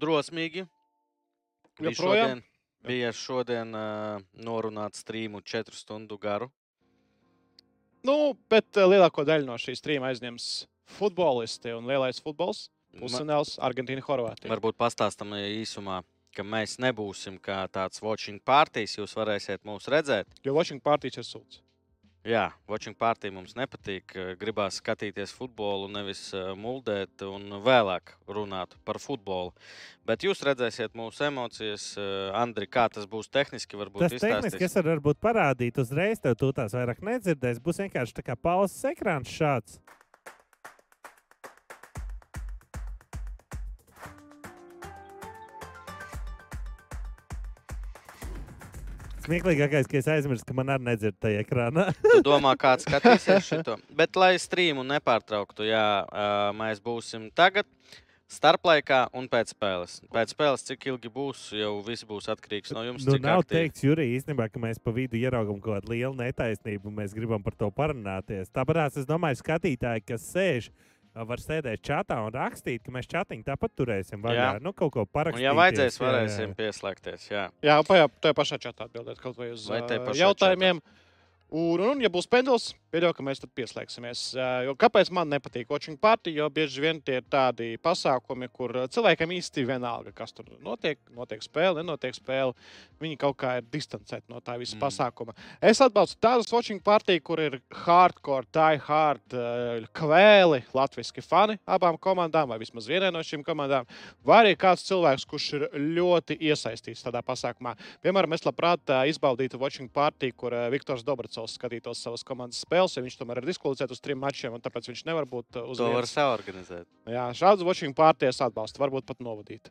drosmīgi. Bija šodien, bija šodien uh, norunāts strīmu četru stundu garu. Nu, bet eh, lielāko daļu no šīs strīma aizņems futbolisti un lielais futbols. Pusfināls Argentīna, Horvātija. Varbūt pastāstam īsumā, ka mēs nebūsim kā tāds watching partijas. Jūs varēsiet mūs redzēt. Jo Watching Party ir sūds. Jā, watching partija mums nepatīk. Gribās skatīties futbolu, nevis muldēt un vēlāk runāt par futbolu. Bet jūs redzēsiet mūsu emocijas. Andri, kā tas būs tehniski, Tas tehniski es varu parādīt uzreiz, tev tās vairāk nedzirdēsi. Būs vienkārši tā kā pauzes ekrāns šāds. Smieklīgākais, ka es aizmirsu, ka man arī nedzird tajā ekrānā. Tu domā, kāds skatīsies šo? Bet, lai strīmu nepārtrauktu, jā, mēs būsim tagad, starplaikā un pēc spēles. Pēc spēles, cik ilgi būs, jau viss būs atkarīgs no jums. Nu, nav aktīvi. teikts, Jurija, īstenībā, ka mēs pa vidu ieraugām kaut kādu lielu netaisnību, un mēs gribam par to parunāties. Tāpēc es domāju, skatītāji, kas sēž, var sēdēt čatā un rakstīt, ka mēs chatiņu tāpat turēsim vaļā. Jā. Nu, kaut ko Un, parakstīt. ja vajadzēs, varēsim pieslēgties. Jā. Jā, pa- jā, tajā pašā čatā atbildēt kaut vai uz Vai jautājumiem. Un, un, ja būs pendels, pieļauju, ka mēs tad pieslēgsimies. Jo kāpēc man nepatīk watching party? Jo bieži vien tie ir tādi pasākumi, kur cilvēkam īsti vienalga, kas tur notiek. Notiek spēle, nenotiek spēle. Viņi kaut kā ir distancēti no tā visa Mm. pasākuma. Es atbalstu tādas watching party, kur ir hardcore, tie hard, kvēli, latviešu fani abām komandām, vai vismaz vienai no šīm komandām. Vai arī kāds cilvēks, kurš ir ļoti iesaistīts tādā pasākumā. Piemēram, es labprāt izbaudītu watching party, kur Viktors Dobracovs skatītos savas komandas spēles, jo viņš tomēr ir diskvalificēts uz trim mačiem, un tāpēc viņš nevar būt ā, uz To var saorganizēt. Jā, šādu watching party es atbalstu, varbūt pat novadīt.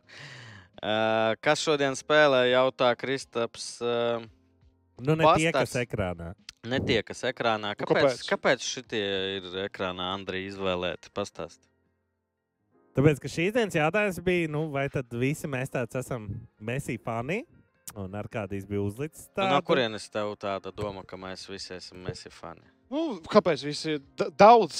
Uh, kas šodien spēlē, jautā Kristaps. Uh, Nu, ne tie, kas ekrānā. Netiekas ekrānā. Nu, Kāpēc, kāpēc? kāpēc šitie ir ekrānā, Andrija, izvēlēti? Pastāst. Tāpēc, ka šīs dienas jautājums bija, nu, vai tad visi mēs tāds esam Messi fani? Un ar kādīs bija uzlicis Nu, tā. no kurienes tev tāda doma, ka mēs visi esam Messi fani? Nu, kāpēc visi da- daudz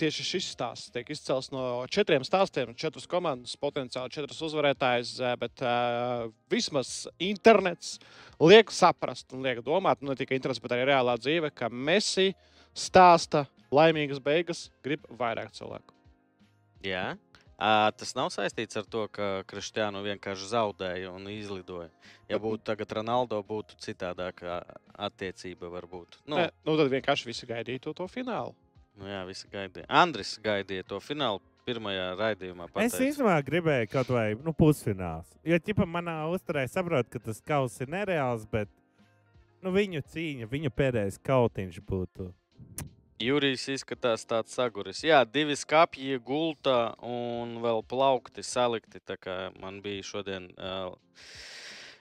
tieši šis stāsts tiek izcelts no četriem stāstiem, četras komandas, potenciāli četras uzvarētājas, eh, bet uh, vismaz internets liek saprast un liek domāt, nu, ne tikai internets, bet arī reālā dzīve, ka Messi stāsta laimīgas beigas grib vairāk cilvēku. Jā. Uh, tas nav saistīts ar to, ka Kristiānu vienkārši zaudēja un izlidoja. Ja būtu tagad Ronaldo, būtu citādāka attiecība varbūt. Nu, Nu, nu, tad vienkārši visi gaidīja to, to finālu. nu jā, visi gaidīja. Andris gaidīja to finālu pirmajā raidījumā. Es pateica. īstenībā gribēju kaut vai nu, pusfināls. Jo ķipa manā uzturē saprotu, ka tas kauss ir nereāls, bet nu, viņu cīņa, viņu pēdējais kautiņš būtu. Jurijs izskatās tāds saguris. Jā, divi skāpji, gulta un vēl plaukti salikti. Tā kā man bija šodien uh,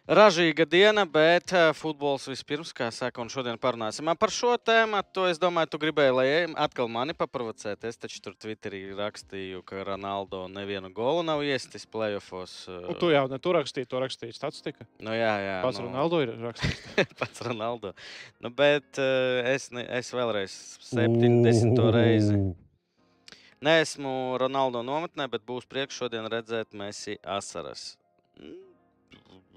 ražīga diena, bet uh, futbols vispirms, kā saka, un šodien parunāsim par šo tēmu. To es domāju, tu gribēji, lai atkal mani paprovocēt. Es taču tur Twitterī rakstīju, ka Ronaldo nevienu golu nav iestis playoffs. Nu, tu jau ne tu rakstīji, to rakstīja statistika. Nu, jā, jā. Pats nu, Ronaldo ir rakstījis. pats Ronaldo. Nu, bet uh, es, ne, es vēlreiz 70. reizi. Ū. Neesmu Ronaldo nometnē, bet būs prieks šodien redzēt Messi asaras. Mm,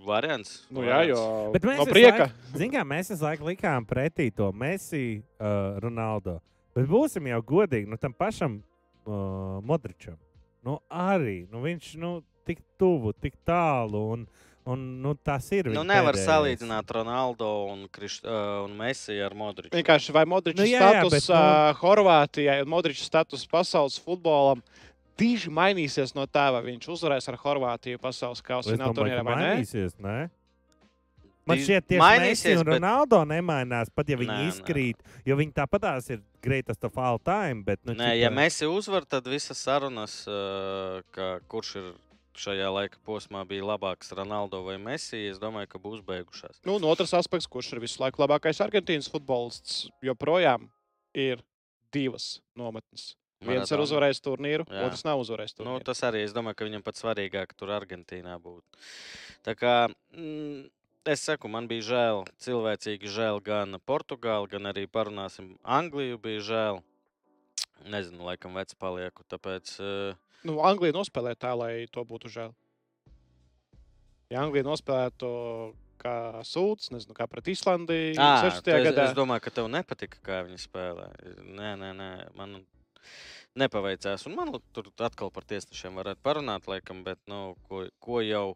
Variants. Nu, jā, jo Bet mēs no prieka. Laiku, zin, kā, mēs visu laiku likām pretī to Messi, uh, Ronaldo. Bet būsim jau godīgi nu, tam pašam uh, Modričam. Nu, arī nu, viņš nu, tik tuvu, tik tālu. Un, un, nu, tas ir. Nu, nevar pēdējais. salīdzināt Ronaldo un, Krišt, uh, un Messi ar Modriču. Vienkārši vai Modriča Nu, jā, jā, status bet, jā, nu- uh, Horvātijai un Modriča status pasaules futbolam tieši mainīsies no tā, vai viņš uzvarēs ar Horvātiju pasaules kausa fināla turnīrā ka vai nē. mainīsies. Ne? Man šķiet, ka Messi un bet- Ronaldo nemainās, pat ja viņi Nē, nē. izkrīt. Jo viņi tāpatās ir greatest of all time. Bet, nu, Nē, ķipa- ja Messi uzvar, tad visas sarunas, uh, ka, kurš ir šajā laika posmā bija labāks, Ronaldo vai Messi, es domāju, ka būs beigušās. Nu, un otrs aspekts, kurš ir visu laiku labākais Argentīnas futbolists, joprojām ir divas nometnes. Viens ir Maradona. uzvarējis turnīru, Jā. otrs nav uzvarējis Nu, turnīru. tas arī es domāju, ka viņam pats svarīgāk tur Argentīnā būtu. Tā kā mm, es saku, man bija žēl, cilvēcīgi žēl gan Portugāli, gan arī parunāsim Angliju bija žēl. Nezinu, laikam veci palieku, tāpēc uh, Nu, Anglija nospēlē tā, lai to būtu žēl. Ja Anglija nospēlētu kā sūds, nezinu, kā pret Islandiju Ā, 16. tu- es, gadā. es domāju, ka tev nepatika, kā viņi spēlē. Nē, nē, nē man nepaveicās. Un man tur atkal par tiesnešiem varētu parunāt, laikam, bet nu, ko, ko jau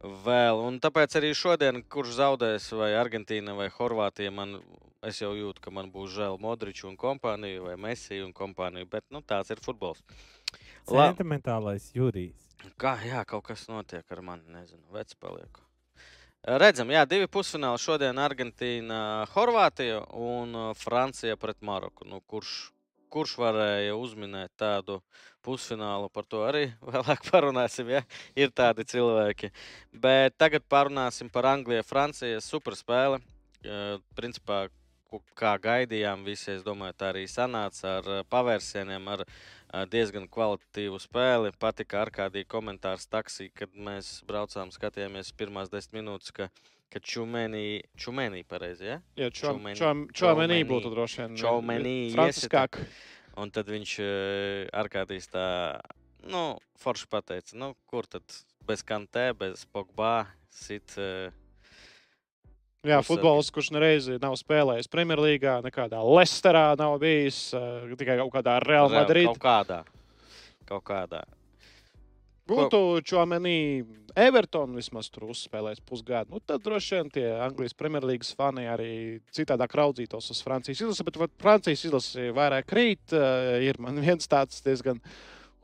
vēl. Un tāpēc arī šodien, kurš zaudēs, vai Argentīna vai Horvātija, man, es jau jūtu, ka man būs žēl Modriču un kompāniju, vai Messi un kompāniju, bet nu, tāds ir futbols. La- Sentimentālais Jurijs. Kā, jā, kaut kas notiek ar mani, nezinu, vecs palieku. Redzam, jā, divi pusfināli šodien - Argentīna, Horvātija un uh, Francija pret Maroku. Nu, kurš, kurš varēja uzminēt tādu pusfinālu, par to arī vēlāk parunāsim. Ja? Ir tādi cilvēki. Bet tagad parunāsim par Angliju, Franciju. Superspēle. Uh, Principā, kā gaidījām, visi, es domāju, tā arī sanāca ar pavērsieniem, ar diezgan kvalitatīvu spēli. Patika ar kādī komentārs taksī, kad mēs braucām, skatījāmies pirmās desmit minūtes, ka, ka čumēnī, čumēnī pareizi, ja? Jā, Čomeni- Čomenī Čomeni. būtu droši vien. Čomeni Franciskāk. Un tad viņš ar kādīs tā, nu, forši pateica, nu, kur tad bez kantē, bez pogbā sit. Jā, futbols, kurš nereizi nav spēlējis Premjerlīgā, nekādā Lesterā nav bijis, uh, tikai kaut kādā Real Madrid. Kaut kādā. Kaut kādā. Būtu Čomenī Everton vismaz tur uzspēlējis pusgadu. Nu, tad droši vien tie Anglijas Premjerlīgas fani arī citādāk raudzītos uz Francijas izlasi, bet Francijas izlase vairāk krīt. Uh, ir man viens tāds diezgan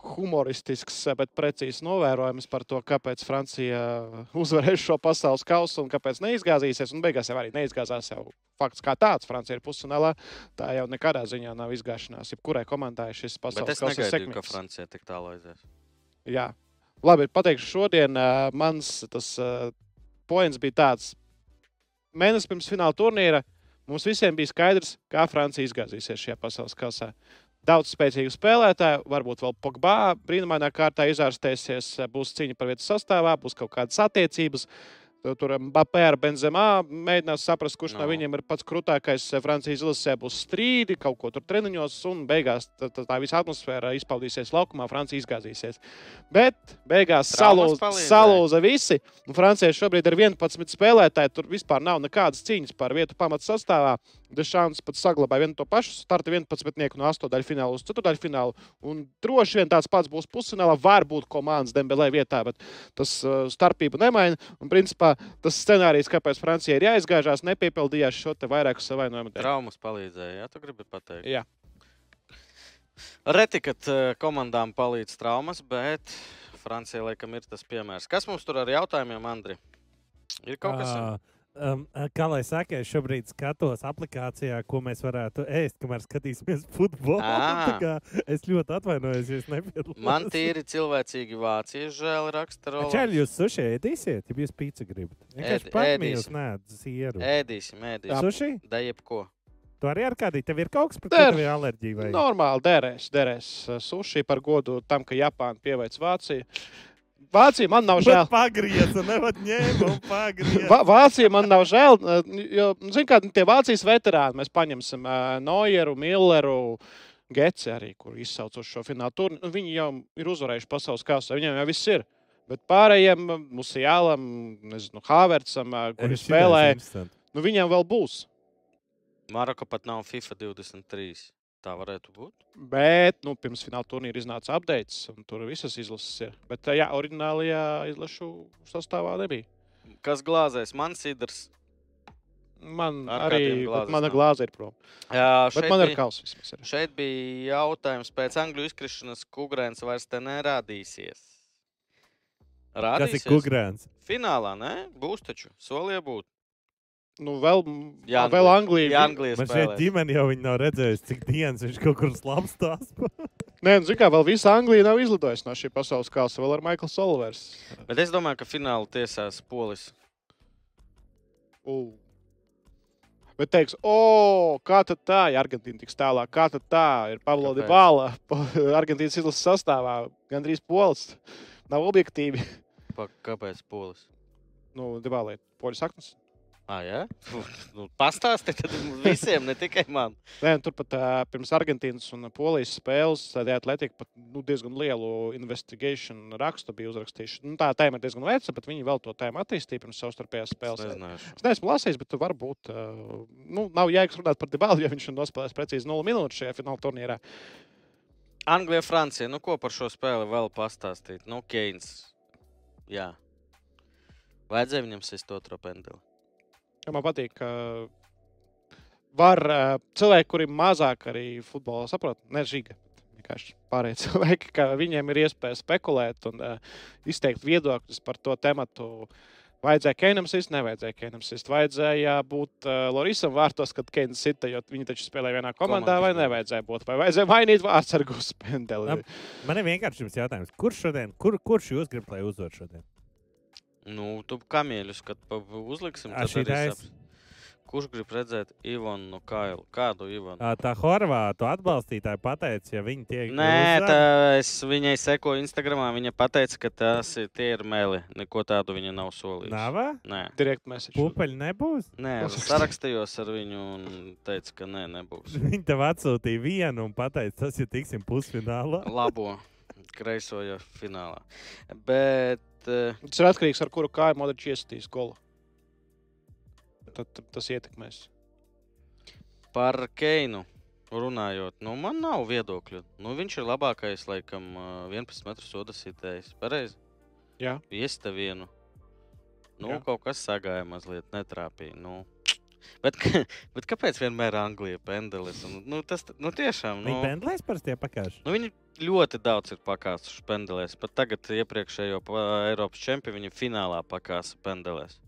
humoristisks, eh, bet precīzs novērojums par to, kāpēc Francija uzvarēs šo pasaules kausu un kāpēc neizgāzīsies. Un beigās jau arī neizgāzās. Jau fakts kā tāds, Francija ir pusfinālā. Tā jau nekādā ziņā nav izgāšanās. Jebkurai komandai šis pasaules es kausa ir negaidīju, ka sekmīgs. Francija tik tālu aizies. Jā, labi. Pateikšu, šodien uh, mans tas uh, points bija tāds. Mēnesis pirms fināla turnīra mums visiem bija skaidrs, kā Francija izgāzīsies šajā pasaules kausā. Daudz spēcīgu spēlētāju, varbūt vēl Pogba brīnumainā kārtā izārstēsies, būs cīņa par vietu sastāvā, būs kaut kādas attiecības. Tur Mbappé ar Benzemā mēģinās saprast, kurš no, No. viņiem ir pats krūtākais. Francijas izlasē būs strīdi, kaut ko tur treniņos, un beigās tā, tā, tā visa atmosfēra izpaudīsies laukumā, Francija izgāzīsies. Bet beigās Traumas salūza, visi. Francijai šobrīd ir 11 spēlētāji. Tur vispār nav nekādas cīņas par vietu pamatu sastāvā. Dešāns pat saglabāja vienu to pašu startu 11 no 8 fināla uz 4 finālu. Un droši vien tāds pats būs pusfinālā. Varbūt komandas Dembelē vietā, bet tas uh, starpību nemaina. Un principā tas scenārijs, kāpēc Francija ir jāizgāžās, nepiepildījās šo te vairāku savainojumu. Traumas palīdzēja, jā, tu gribi pateikt. Jā. Reti, kad komandām palīdz traumas, bet Francija laikam ir tas piemērs. Kas mums tur ar jautājumiem, Andri? Ir kaut kas Ā, Um, kā lai saka, es šobrīd skatos aplikācijā, ko mēs varētu ēst, kamēr skatīsimies futbolu. Ā. Tā kā es ļoti atvainojos, ja es nepiedalos. Man tīri cilvēcīgi vācieši žēl raksta Čaļ, Rolands. jūs suši ēdīsiet, ja jūs pīci gribat. Vienkārši Ēd- pakmījus, ēdīsim. nē, sieru. Ēdīsim, ēdīsim. Suši? Da jebko. Tu arī ar kādī, tev ir kaut kas pret Der. tevi alerģiju vai? Normāli derēs, derēs uh, suši par godu tam, ka Japāna pieveic Vāciju. Vācija man nav žēl. Pagrieza, nevar ņemt un pagrieza. Vā- Vācija man nav žēl. Jo, zin, kā, tie Vācijas veterāni, mēs paņemsim uh, Noieru, Milleru, Geci arī, kur izsaucuši šo finālu turnīru. nu, Viņi jau ir uzvarējuši pasaules kausā. Viņiem jau viss ir. Bet pārējiem, Musijālam, nezinu, Hāvercam, uh, kuri spēlē, nu, viņiem vēl būs. Maroka pat nav FIFA 23. Tā varētu būt. Bet nu, pirms fināla turnīra iznāca updates, un tur visas izlases ir. Bet, uh, jā, oriģinālajā izlašu sastāvā nebija. Kas glāzēs? Man sidrs. Man Ar arī glāzes mana nav? glāze ir prom. Jā, Bet man ir bija- kaus vismaz. Ir. Šeit bija jautājums, pēc angļu izkrišanas Kugrēns vairs te nerādīsies. Kas Rādīsies? ir kukurēns? Finālā, nē, būs taču. Solīja būt. Nu, vēl, Jā, jā, vēl Anglija. Ja Anglijas Man šeit ģimene jau nav redzējusi, cik dienas viņš kaut kur slapstās. Nē, nu, zini kā, vēl visa Anglija nav izlidojusi no šī pasaules kausa. Vēl ar Maiklu Solvers. Bet es domāju, ka fināla tiesās polis. U. Bet teiks, o, kā tad tā, ja Argentīna tiks tālāk? Kā tad tā ir Pablo? Dibala, Argentīnas izlases sastāvā, gandrīz pols. Nav objektīvi. Pa, kāpēc polis? Nu, Dibala ir poļu saknes. Ah, jā, nu, pastāstiet visiem, ne tikai man. Nē, turpat uh, pirms Argentīnas un Polijas spēles tādā atletika pat nu, diezgan lielu investigation rakstu bija uzrakstījuši. Nu, tā tēma ir diezgan veca, bet viņi vēl to tēmu attīstīja pirms savstarpējās Es spēles. nezināšu. Es neesmu lasījis, bet varbūt uh, nu, nav jēgas runāt par Dibālu, jo viņš ir nospēlējis precīzi 0 minūtes šajā fināla turnīrā. Anglija, Francija. Nu, ko par šo spēli vēl pastāstīt? Nu, Keins. Jā. Vajadzēja viņam sist otro pendeli. Ja man patīk, ka var uh, cilvēki, kuri mazāk arī futbolā saprot, ne žiga. Vienkārši pārējie cilvēki, ka viņiem ir iespēja spekulēt un uh, izteikt viedokļus par to tematu. Vajadzēja Keinam sist, nevajadzēja Keinam sist. Vajadzēja būt uh, Lorisam vārtos, kad Keins sita, jo viņi taču spēlēja vienā komandā, Komandas vai nevajadzēja būt. Vai vajadzēja mainīt vārdsargu uz pendeli? Man ir vienkārši jums jautājums, kurš šodien, kur, kurš jūs gribat, lai uzvar šodien? Nu, tu kamieļus, kad pa- uzliksim, tad arī saps. Kurš grib redzēt Ivanu Kailu? Kādu Ivanu? Tā Horvātu atbalstītāja pateica, ja viņi tiek Nē, tā es viņai sekoju Instagramā. Viņa teica, ka tas ir tie ir meli. Neko tādu viņa nav solījusi. Nava? Nē, Direkt message. Pupeļi nebūs. nē es sarakstījos ar viņu un teica, ka nē, nebūs. Viņi tev atsūtīja vienu un pateica, tas ir tiksim pusfinālā. Labo kreiso jau finālā. Bet eh, Tas ir atkarīgs no kuru kāju Modričs iesitīs golu. Tad, tas ietekmēs. par Keinu runājot, nu, man nav viedokļu. Nu, viņš ir labākais, laikam, eh, 11 metru soda sitējs. Pareizi. Jā. Iesta vienu. Nu, Jā. kaut kas sagāja mazliet, netrāpīja. Nu. Bet, bet kāpēc vienmēr Anglija pendelis? Un, Nu, tas nu, tiešām. Viņi Nu, pendlēs parasti iepakaļ. nu, viņi ļoti daudz ir pakāpjuši pendelēs. Pat tagad iepriekšējo pa- Eiropas čempionu viņi finālā pakāpja pendelēs.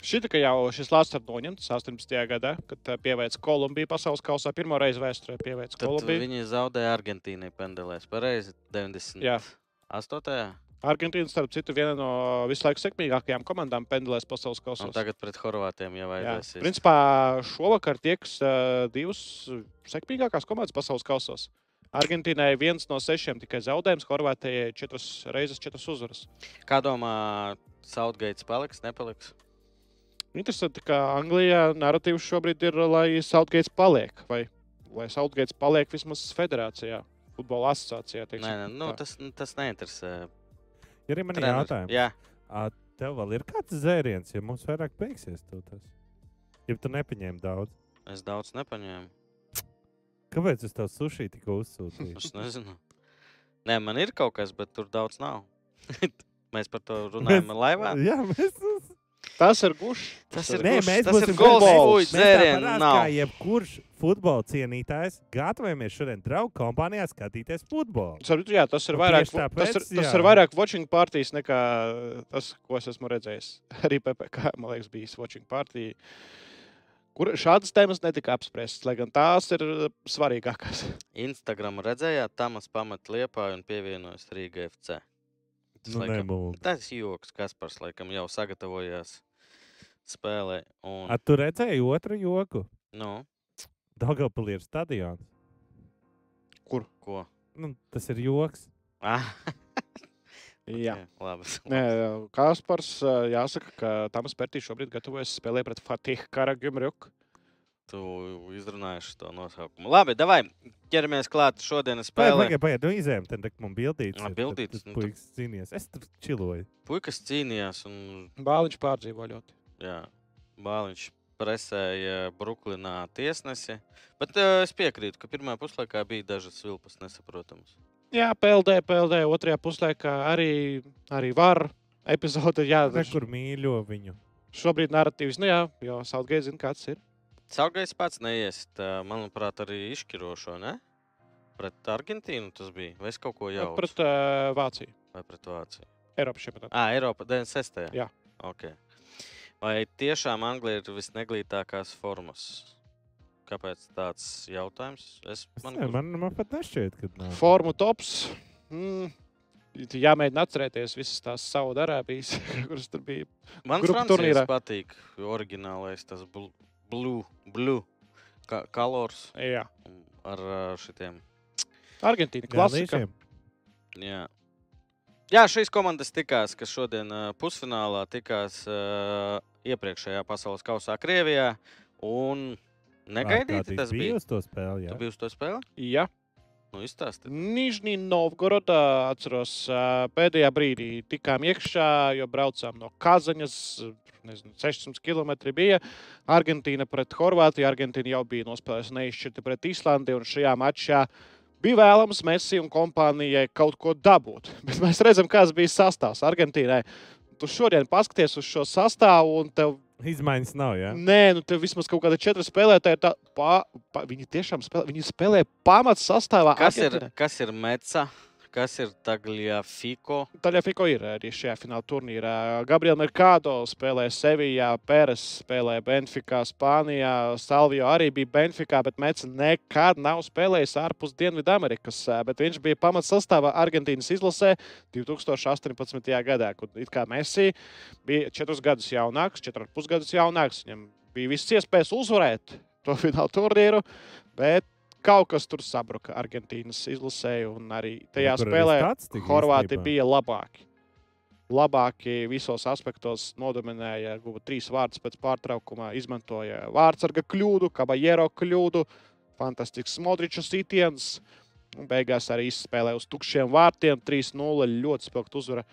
Šī tā kā jau šis lāsts ir noņemts 18. gadā, kad ā, pieveica Kolumbiju pasaules kausā. Pirmo reizi vēsturē pieveica Kolumbiju. viņi zaudēja Argentīnai pendelēs. Pareizi, 98. Jā. Argentīna, starp citu, viena no visu laiku sekmīgākajām komandām pendelēs pasaules kausā. Tagad pret Horvātiem jau Jā, vajadzēs. sist. principā šovakar tieks uh, divas sekmīgākās komandas pasaules kausos. Argentīnai viens no sešiem tikai zaudējums, Horvātijai četras reizes, četras uzvaras. Kā domā, Southgates paliks, nepaliks? Interesanti, ka Anglijā narratīvs šobrīd ir, lai Southgates paliek, vai lai Southgates paliek vismaz federācijā, futbola asociācijā. teiksim Nē, nē nu, tā. tas, tas neinteresē. Ir arī man jautājums. Jā, Ā, Tev vēl ir kāds zēriens, ja mums vairāk beigsies to tas? Ja tu nepaņēmi daudz. es daudz nepaņēmu. Kāpēc es tev suši tikko uzsūtīju? Es nezinu. Nē, man ir kaut kas, bet tur daudz nav. Mēs par to runājam laivā. Jā, mēs. Tas ir gušs. Tas ir ir Nē, gluži- mēs tas būsim dzērienu Kā nav. jebkurš futbola cienītājs, gatavojamies šodien draugu kompānijā skatīties futbolu. Saprotu, Jā, tas ir Nu, vairāk, tāpēc, tas ir, tas jā. ir vairāk watching partijas nekā tas, ko es esmu redzējis. Arī PPC, man liekas, bija watching partija. Kur šādas tēmas netika apspriestas, lai gan tās ir svarīgākās. Instagram redzējāt, Tamas pamat liepā un pievienojas Rīga FC. Tas, Nu, laikam, tas joks, kas par laikam jau sagatavojās spēlē. Un, A, tu redzēji otru joku? nu, Daugavpilī ir stadions. ko? Nu, tas ir joks. Ah, Jā. ok, labi. Nē, Kaspars, jāsaka, ka Tamas Pērtīs šobrīd gatavojas spēlēt pret Fatihu Karagumruk. Tu izrunāji to nosaukumu. Labi, davai, ķeramies klāt šodienas spēlē. Pagaid, pagaid, nu izējām, tad man bildīts. Ā, ir, tad bildītis, tas nu, Puikas cīnījās. Es tur čiloju. Puikas cīnījās un Bāliņš pārdzīvo ļoti. Jā, Bāliņš presēja Brooklynā tiesnesi. Bet uh, es piekrītu, ka pirmā puslaikā bija dažas vilpas nesaprotamas. Jā, PLD, PLD otrajā puslaikā arī, arī var epizode. Jā, Nekur mīļo viņu. šobrīd narratīvs, nu jā, jo Southgate zina, kāds ir. Saugais pats neiest, manuprāt, arī izšķirošo, ne? Pret Argentīnu tas bija. Vai es kaut ko jau Pret uh, Vāciju, vai pret Vāciju? Eiropas čempionātā. Ah, Eiropa 96. Jā. Okay. Vai tiešām Anglija ir visneglītākās formas? Kāpēc tāds jautājums? Es, Es man, ne, man, man pat nešķiet, ka nav. Formu tops. Mm. Jāmēģina atcerēties visas tās savu darābijas, kuras tur bija. man turnīrā. patīk oriģinālais tas bl- blue, blue ka colors Jā. ar šitiem. Argentīna klasika. Jā. Jā, šīs komandas tikās, kas šodien uh, pusfinālā tikās uh, iepriekšējā pasaules kausā Krievijā. Un negaidīti tas bija. uz to spēli. Tu Jā. biji uz to spēli? Jā, Nu, izstāsti. Nižņī Novgorodā atceros, pēdējā brīdī tikām iekšā, jo braucām no Kazaņas. Nezinu, 600 km bija Argentīna pret Horvātiju. Argentīna jau bija nospēlējusi neizšķirti pret Islandi. un Šajā mačā bija vēlams Messi un kompānijai kaut ko dabūt. Bet mēs redzam, kāds bija sastāvs Argentīnai. Tu šodien paskaties uz šo sastāvu, un tev Izmaiņas nav. Jā. Nē, nu tur vismaz kaut kāda četri spēlētāji. ir Tā, pa, pa, viņi tiešām spēlē, viņi spēlē pamats sastāvā. Kas ir, Argentīnai. kas ir Meca? Kas ir Tagliafiko? Taļafiko ir arī šajā fināla turnīrā. Gabriela Mercado spēlē Sevijā, Pēres spēlē Benficā, Spānijā. Salvio arī bija Benficā, bet Mēcis nekad nav spēlējis ārpus Dienvidamerikas. Bet viņš bija pamats sastāvā Argentīnas izlasē 2018. gadā, kad it kā Messi bija četrus gadus jaunāks, četrus pusgadus jaunāks. Viņam bija visas iespējas uzvarēt to fināla turnīru, bet kaut kas tur sabruka Argentīnas izlasē, un arī tajā arī spēlē Horvāti bija labāki. Labāki visos aspektos nodominēja, guva trīs vārdus pēc pārtraukuma, izmantoja vārdsarga kļūdu, kabajero kļūdu, fantastisks Modriča sitiens. Beigās arī izspēlēja uz tukšiem vārtiem 3-0. Ļoti spilgta uzvara.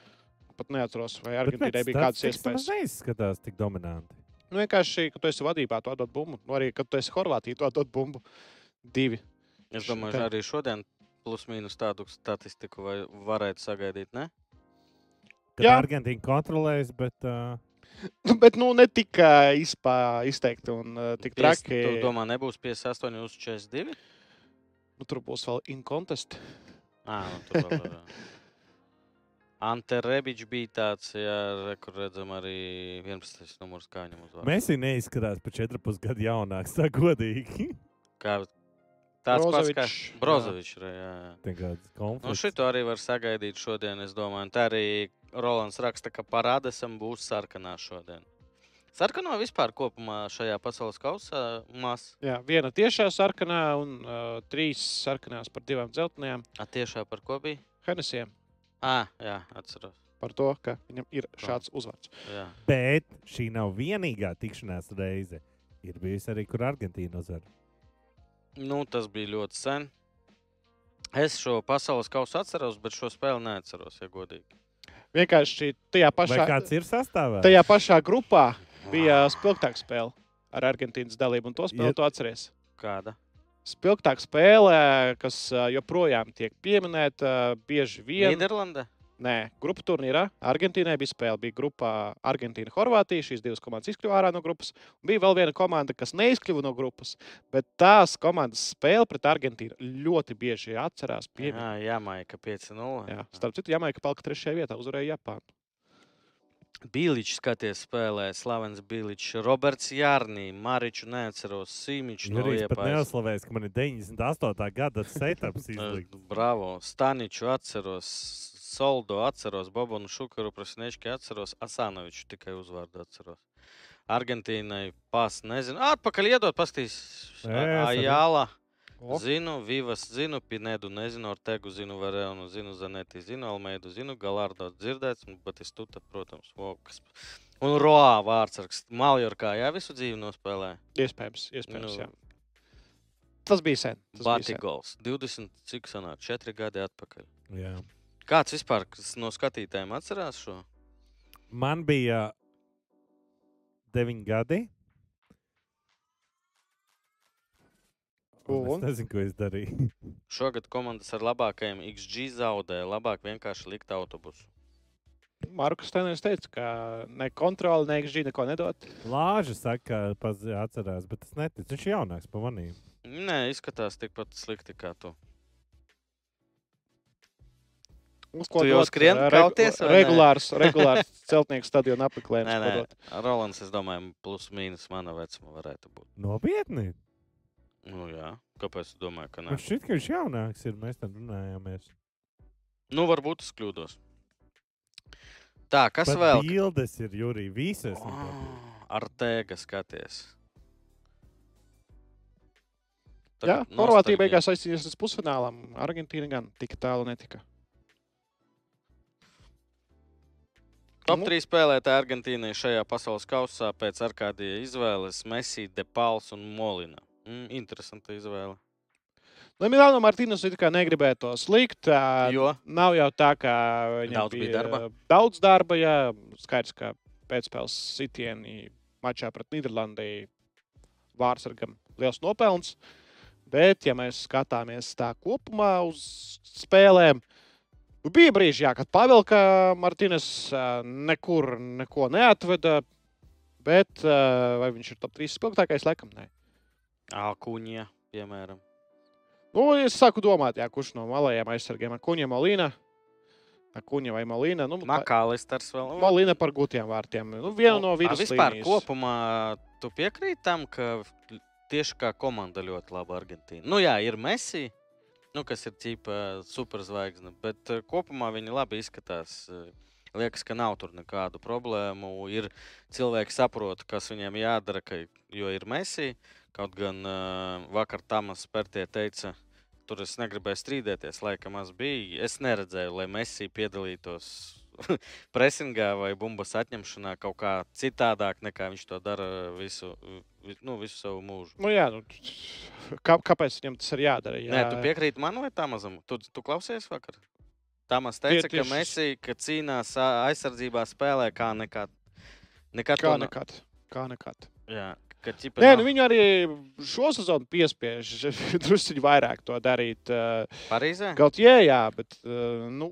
Pat neatceros, vai Argentīnai bija kādas iespējas. neizskatās tik dominanti. Nu, vienkārši, kad tu esi vadībā, tu atdod bumbu. Nu, arī, kad tu esi Horvātijā, tu atdod bumbu. Divi. Es domāju, ka arī šodien plus-mínus tādu statistiku vai varētu sagaidīt. Ne? Kad Jā. Argentīna kontrolēs, bet uh, Nu, bet nu, ne tik izteikti un uh, tik traki. Tu domā, nebūs 58 uz 42? Nu, tur būs vēl inkontest. À, nu, tur vēl. Ante Rebičs bija tāds, jā, kur redzam arī 11. numurs kā viņam uzvārds. Messi neizskatās par 4,5 gadu jaunāks. Tā godīgi. Kā tāds pats kā Brozovičs, Nu, šito arī var sagaidīt šodien, es domāju. Tā arī Rolands raksta, ka parādēsim būs sarkanā šodien. Sarkanā vispār kopumā šajā pasaules kausā maz. Jā, viena tiešā sarkanā un uh, trīs sarkanās par divām dzeltenajām. A, tiešā par ko bija? Henesiem À, jā, atceros. par to, ka viņam ir šāds uzvārds. Jā. Bet šī nav vienīgā tikšanās reize. Ir bijusi arī, kur Argentīna uzvar. Nu, tas bija ļoti sen. Es šo pasaules kausu atceros, bet šo spēli neatceros, ja godīgi. Vienkārši tajā Vai pašā, kāds ir sastāvā? tajā pašā grupā bija spilgtāka spēle ar Argentīnas dalību, un to spēli Ja- tu atceries. Kāda? Spilgtāka spēle, kas joprojām tiek pieminēta bieži vien. Nīderlanda? Nē, grupu turnīrā Argentīnai bija spēle. Bija grupā Argentīna, Horvātija. Šīs divas komandas izkļuva ārā no grupas. Un bija vēl viena komanda, kas neizkļuva no grupas. Bet tās komandas spēle pret Argentīnu ļoti bieži atcerās. Jā, Piemin. Jamaika 5-0. Jā, starp citu, Jamaika palika trešajā vietā, uzvarēja Japānu. Biličs skaties spēlē, Slavens Biličs, Roberts Jārnī, Mariču neatceros, Sīmičs no Liepājas. neuzslavēs, ka man ir 98. gada setups izlikts. Eh, Bravo, Staniču atceros, Soldo atceros, Bobonu Šukaru, Prasnečki atceros, Asanoviču tikai uzvārdu atceros. Argentīnai pas, nezinu, atpakaļ iedot, pastīs. Jā, jā. Ajāla. O. Zinu, Vivas, zinu, Pinedu, nezinu, Ortegu, zinu, Varēnu, zinu, Zaneti, zinu, Almeidu, zinu, Galārdo dzirdēts, un Batistuta, protams, Vokas. Un Roā vārdsargs, Maljorkā, jā, visu dzīvi nospēlē. Iespējams, iespējams. Nu, Tas bija sen. tas bija sen. Batigols, 20, cik sanāk, 4 gadi atpakaļ. Jā. Kāds vispār kas no skatītājiem atcerās šo? Man bija 9 gadi. Un? Es nezinu, ko es darīju. Šogad komandas ar labākajiem XG zaudēja, labāk vienkārši likt autobusu. Markus Steiners teica, ka ne kontroli, ne XG neko nedod. Lāža saka, ka atcerās, bet es neticu. Viņš ir jaunāks par maniem. Nē, izskatās tikpat slikti kā tu. Uz Tu jau skrien kauties, vai ne? Regulārs, regulārs celtnieku stadiona apmeklējums. Nē, ko nē, dot. Rolands, es domāju, plus mīnus mana vecuma varētu būt. Nopietni. Nu, jā, kāpēc tu domāji, ka nē? Man šķiet, ka viņš jaunāks. Ir. Mēs tam runājāmies. Nu, varbūt es kļūdos. Tā, kas Pat vēl? Bildes ir Jurija. Visas. Oh, Ar tēga skaties. Jā, Tagad Horvātija nostalģija. beigās aizcīnījās līdz pusfinālam. Argentīna gan tik tālu netika. Top Nu. 3 spēlētāji Argentīnai šajā pasaules kausā pēc Arkādija izvēles - Messi, Depals un Molina. Mm, interesanta izvēle. Nu, Milāno Martīnas it kā negribēja to slikt. ā, Jo Nav jau tā, ka viņam Daudz bija darba? Daudz darba, jā. Skaidrs, ka pēcspēles sitieni mačā pret Nīderlandi vārsargam liels nopelns. Bet, ja mēs skatāmies tā kopumā uz spēlēm, nu, bija brīži, jā, kad Pavelka Martīnas nekur neko neatveda. Bet ā, vai viņš ir top 3 spēlētājs? Laikam, nē. Alkuņa, piemēram. Nu, es sāku domāt, jā, kurš no malajiem aizsargiem - Kuņa Molīna. Kuņa vai Molīna. Nu, Makālisters vēl. Molīna par gūtiem vārtiem. Nu, viena no A, vidus Vispār līnijas. kopumā tu piekrīti tam, ka tieši kā komanda ļoti laba Argentīna. Nu jā, ir Messi, nu, kas ir tīpa superzvaigzne, bet kopumā viņi labi izskatās. Liekas, ka nav tur nekādu problēmu. Ir cilvēki saprot, kas viņiem jādara, ka, jo ir Messi. Kaut gan uh, vakar Tamas Pērtie teica, tur es negribēju strīdēties, laikam maz bija. Es neredzēju, lai Messi piedalītos presingā vai bumbas atņemšanā kaut kā citādāk, nekā viņš to dara visu, vi- nu, visu savu mūžu. Nu, jā, nu, kā, kāpēc viņam tas ir jādara? Jā, Nē, tu piekrīti man vai Tamazam? Tu, tu klausies vakar? Tamas teica, Tie ka Messi, ka cīnās aizsardzībā spēlē kā nekad. Nekad Kā nekad. Kā nekad. Jā, ķipa Nē, nu, viņi arī šo sezonu piespiež druskuļi vairāk to darīt. Parīzē? Kaut jā, jā, bet nu,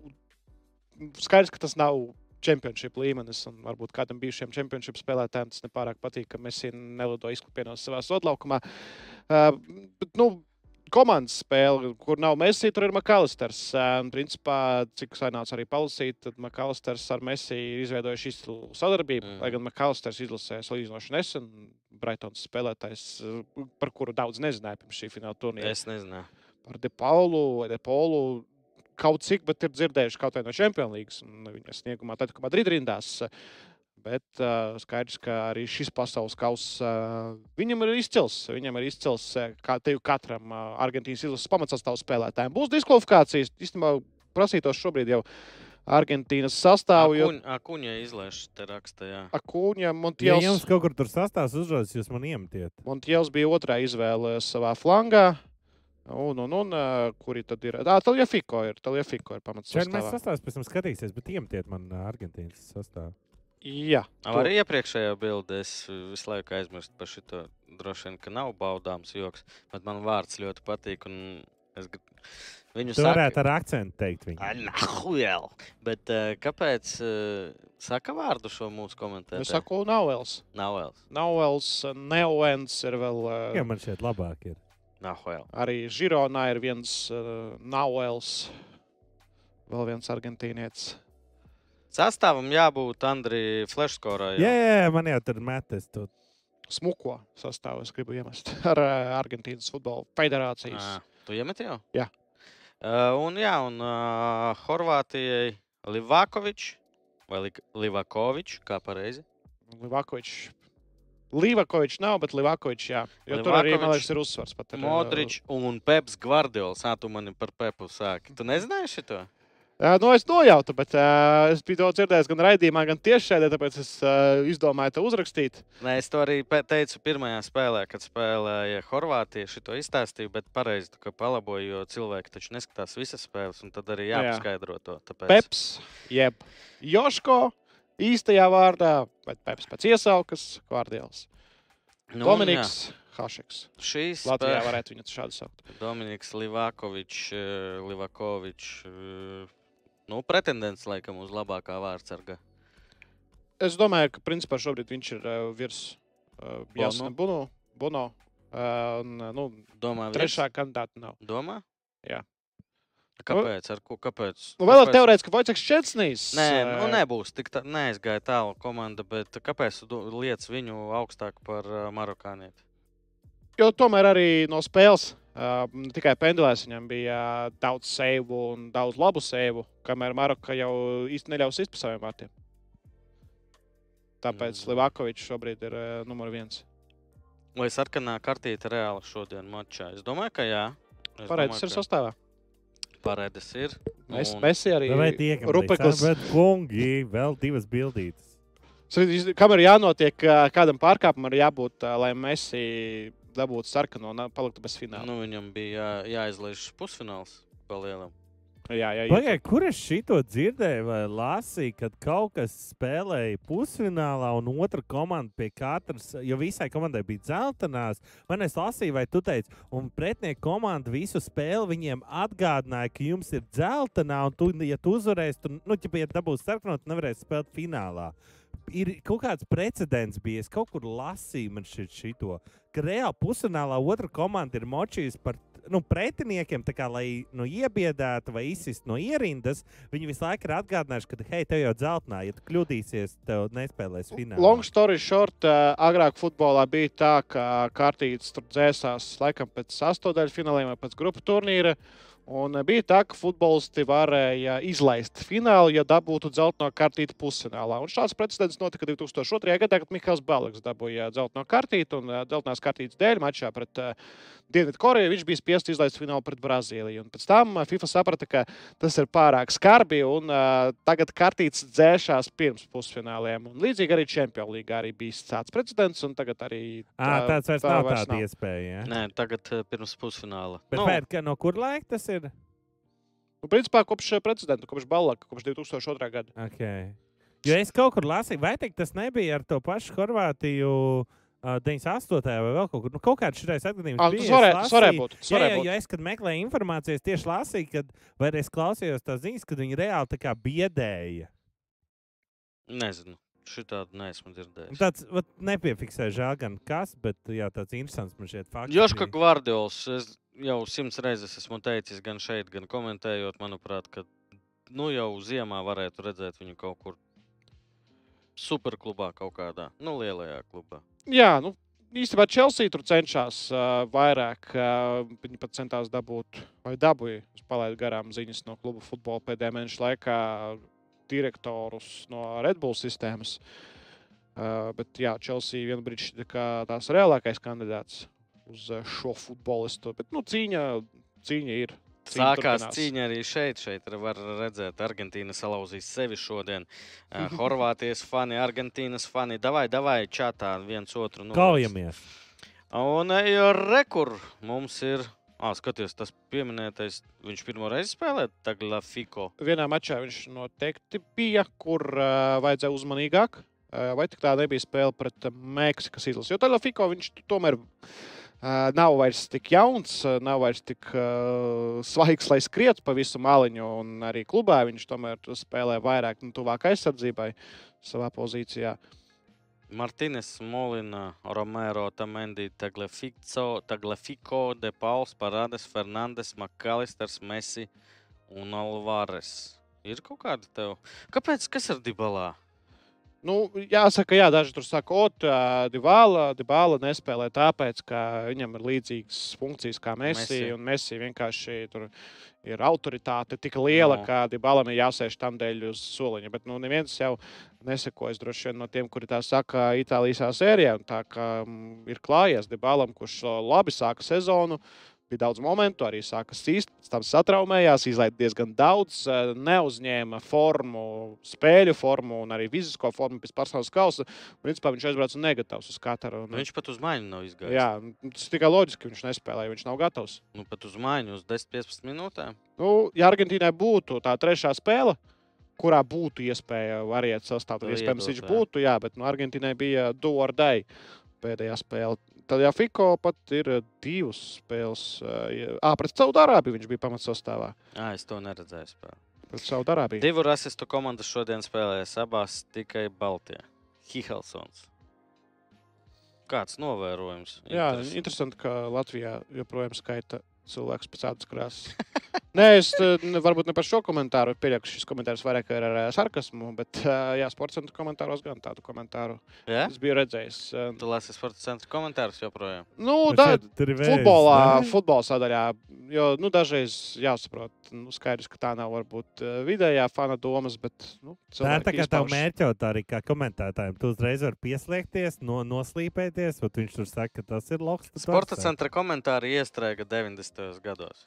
skaidrs, ka tas nav čempionšīpa līmenis. un Varbūt kādam bijušajam čempionšīpa spēlētājam tas nepārāk patīk, ka mēs nelido izklipienos savā sodlaukumā. Uh, bet, nu, Komandas spēle, kur nav Messi, tur ir Makalisters. Un, principā, cik sanāca arī palasīt, tad Makalisters ar Messi ir izveidojuši izcilu sadarbību. Mm. Lai gan Makalisters izlasīja salīdzinoši nesen, Braitons spēlētājs, par kuru daudz nezināja pirms šī fināla turnīra Es nezinu. par Depaulu vai Depolu. Kaut cik, bet ir dzirdējuši kaut vai no Champions League un viņa sniegumā, tad, kad Madrid rindās. Bet uh, skaidrs, ka arī šis pasaules kausa uh, viņam ir izcils. Viņam ir izcils, kā tev katram uh, Argentīnas izlases pamatsastāvs spēlētājiem. Būs diskvalifikācijas. Īstenībā prasītos šobrīd jau Argentīnas sastāvu. Jo Akuņa, izlaiž te raksta, jā. Akuņa Ja Montiels, jums kaut kur tur sastāvs uzrodas, jūs man iemetiet. Montiels bija otrā izvēle savā flangā. Un, un, un uh, kuri tad ir? Tā ir Fiko. Ir, Talija Fiko ir pamats. Šeit mēs sastāvā. sastāvs pēc tam skatīsies, bet iemetiet man ā, Argentīnas sastāvu. Jā, Nav arī iepriekšējā bildē. Es visu laiku aizmirstu par šo. Droši vien, ka nav baudāms joks, bet man vārds ļoti patīk. un Es gr- viņu Tu varētu ar akcentu teikt viņu. Aļņahuēl. Bet uh, kāpēc uh, saka vārdu šo mūsu komentāru? Es saku, Nauels. Vēl. Nauels, Neoens ir vēl. Jā, Uh, man šeit labāk ir. Nav vēl. arī Žironā ir viens uh, Nauels. Vēl viens argentīnietis. Sastāvam jābūt Andrija Fleškorai. Jā, jā, jā, man jau tur metas. Tu. Smuko sastāvā es gribu iemest ar uh, Argentīnas futbola federācijas. À, tu iemet jau? Jā. Uh, un jā, un uh, Horvātijai Livakovičs vai Li Livakovičs, kā pareizi. Livakovičs. Livakovičs nav, bet Livakovičs jā. Jo tur arī, man liekas, ir uzsvars. Pat, ir, Modričs un Peps Gvardiols. Ā, tu mani par Pepu sāki. Tu nezināji šito? Uh, nu, es nojautu, bet uh, es biju to dzirdējis gan raidījumā, gan tiešraidē, tāpēc es uh, izdomāju to uzrakstīt. Nē, es to arī teicu pirmajā spēlē, kad spēlēja Horvātija. Šo izstāstīju, bet pareizi ka palaboju, jo cilvēki taču neskatās visas spēles, un tad arī Jā. jāpaskaidro to. Tāpēc... Peps, jeb Joško īstajā vārdā, bet Peps pēc iesaukas, Gvardiols. Nu, Dominiks Hašeks. jā, Šīs Latvijā spēle- varētu viņu šādu saukt. Dominiks Livakovičs, eh, Livakovičs. eh, Nu, pretendents laikam uz labākā vārdsarga. Es domāju, ka principā šobrīd viņš ir uh, virs uh, Bono. Jāsna Buno. Bono. Uh, un, nu, Domā, trešā kandidāta nav. Domā? Jā. Kāpēc? Ar ko? Kāpēc? Nu, vēl kāpēc? teorētiski Vojceks Četsnīs. Nē, nu nebūs. Tik tā, neaizgāja tālu komanda, bet kāpēc liec viņu augstāk par marokānieti? Jo tomēr arī no spēles uh, ne tikai pendulēs viņam bija daudz sēvu un daudz labu sēvu, kamēr Maroka jau īsti neļaus izprast saviem vārtiem. Tāpēc Mm. Livakovičs šobrīd ir uh, numur viens. Vai sarkanā kartīte reāli šodien mačā? Es domāju, ka jā. Tas domāju, ir ka- sastāvā. Paredes ir. Mēs, un- mēs arī tiekam Rupeklis. līdz tam, bet kungi, vēl divas bildītas. Kam ir jānotiek, kādam pārkāpumam ir jābūt, lai Messi dabūtu sarkano un paliktu bez fināla. Nu, viņam bija jā, jāizlaiž pusfināls palielam. Jā, jā, jā. Pagaidiet, kur es šito dzirdēju vai lasīju, kad kaut kas spēlēja pusfinālā un otra komanda pie katras, jo visai komandai bija dzeltenās. Man es lasīju, vai tu teici, un pretinieka komanda visu spēli viņiem atgādināja, ka jums ir dzeltenā, un tu, ja tu uzvarēsi, tad, nu, ja, ja dabūsi sarkanot, nevarēsi spēlēt finālā. Ir kaut kāds precedents bijis, kaut kur lasīju man šit šito, ka reāli pusfinālā otra komanda ir močījusi par nu, pretiniekiem, kā, lai nu, iebiedētu vai izsistu no ierindas, viņi visu laiku ir atgādinājuši, ka, hei, tev jau dzeltenā, ja tu kļūdīsies, tev nespēlēs finālā. Long story short, ā, agrāk futbolā bija tā, ka kārtītes tur dzēsās laikam pēc sastāvdaļu fināliem vai pēc grupu turnīra. Un bija tā, ka futbolisti varēja izlaist finālu, ja dabūtu dzelteno kartīti pusfinālā. Un šāds precedents notika 2002. gadā, kad Mikls Balaks dabūja dzelteno kartīti un dzeltenās kartītes dēļ mačā pret uh, Dienvidkoreju. Viņš bija spiests izlaist finālu pret Brazīliju. Un pēc tam ā, FIFA saprata, ka tas ir pārāk skarbi un uh, tagad kartītes dzēšās pirms pusfināliem. Un līdzīgi arī Champions League arī bija tāds precedents, un tagad arī À, tāds vairs tā nav vairs tāda nav. iespēja. Ja? Nē, tagad eh, pirms pusfināla. Bet Nu, pēc, no kur laika tas ir? Nu, principā kopš precedenta, kopš Balaka, kopš 2002. gada. Okay. Jo es kaut kur lasīju, vai teikt, tas nebija ar to pašu Horvātiju. Uh, 98. vai vēl kaut kur. Nu, kaut kāds šis atgadījums. Ah, bija, tas varēja- varēja būt, Jā, jā, jo es, kad meklēju informāciju, es tieši lasīju, kad vai es klausījos tās ziņas, kad viņi reāli tā kā biedēja. nezinu. Šitādu neesmu dzirdējis. Tāds vat, nepiefiksēja žēl gan kas, bet jā, tāds interesants man šķiet fakts. Joška Gvardiols, es jau simts reizes esmu teicis, gan šeit, gan komentējot, manuprāt, ka nu, jau ziemā varētu redzēt viņu kaut kur superklubā, kaut kādā nu, lielajā klubā. Jā, nu, īstenībā Chelsea tur cenšas uh, vairāk. Uh, viņi pat centās dabūt, vai dabūja, palaidu garām ziņas no kluba futbola pēdējā mēneša laikā, direktorus no Red Bull sistēmas. Uh, bet jā, Chelsea šķita kā tās reālākais kandidāts uz šo futbolistu. Bet nu, cīņa, cīņa ir. Sākās turpinās. cīņa arī šeit. Šeit var redzēt, Argentīna salauzīs sevi šodien. Horvātijas fani, Argentīnas fani. Davai, davai, čatā viens otru. Nu, Kaujamies. Un rekur mums ir. Ah, skaties, tas pieminētais. Viņš pirmo reizi spēlē Taglafiko. vienā mačā viņš noteikti bija, kur uh, vajadzēja uzmanīgāk. Uh, vai tik tā nebija spēle pret Meksikas izlasi? Jo tādā Fiko viņš tomēr nav vairs tik jauns, nav vairs tik uh, svaigs, lai skrietu pa visu maliņu. Arī klubā viņš tomēr spēlē vairāk un tuvāk aizsardzībai savā pozīcijā. Martīnes, Molina, Romero, Tamendi, Tagliafico, Tagliafico, De Pauls, Parādes, Fernandes, Makalisters, Messi un Alvares. Ir kaut kāda tev. Kāpēc? Kas ir Dibalā? Nu, jāsaka, jā, daži tur saka, ka Dībāla, Dībāla nespēlē tāpēc, ka viņam ir līdzīgas funkcijas kā Messi. Messi. Un Messi vienkārši tur ir autoritāte tik liela, No. ka Dībālam ir jāsēž tam dēļ uz soliņa. Bet nu, neviens jau nesekojas droši vien no tiem, kuri tā saka Itālijā sērijā. Tā kā mm, ir klājies Dībālam, kurš labi sāka sezonu. Bija daudz momentu, arī sāka sīst, pēc tam satraumējās, izlaiž diezgan daudz, eh, neuzņēma formu, spēļu formu un arī fizisko formu pēc pasaules kausa. Principā viņš aizbrauca negatavs uz katru. Un, Viņš pat uz maiņu nav izgājis. jā, nu, tas tikai loģiski, viņš nespēlēja, viņš nav gatavs. Nu, pat uz maiņu, uz 10-15 minūtēm. Nu, ja Argentīnai būtu tā trešā spēle, kurā būtu iespēja variēt sastāvā, iespējams viņš būtu, jā, bet nu, Argentīnai bija do or die pēdējā spēle. Tad jau Fiko pat ir divas spēles. Ah, pret Saudārābiju viņš bija pamatsastāvā. Jā, es to neredzēju. Spēlē. Pret Saudārābiju. Divu rasistu komandas šodien spēlēs abās tikai Baltijā. Hihelsons. Kāds novērojums? Jā, Interesanti. interesanti, ka Latvijā joprojām skaita cilvēks pēc tādas krāsas. Nē, es eh, ne- varbūt ne par šo komentāru. Pieļauju, ka šis komentārs vairāk ir ar eh, sarkasmu, bet eh, jā, sports centra komentāros gan tādu komentāru Jā? es biju redzējis. Tu lasi sporta centra komentārus joprojām. Nu, Bet da, futbolā, ne? futbola sadaļā, jo nu, dažreiz jāsaprot, nu, skaidrs, ka tā nav varbūt vidējā fana domas, bet nu, Tā ir tā kā tev mērķot arī kā komentētājiem. Tu uzreiz vari pieslēgties, no, noslīpēties, un viņš tur saka, ka tas ir loks. Sporta centra komentāri iestrēga 90. Gados.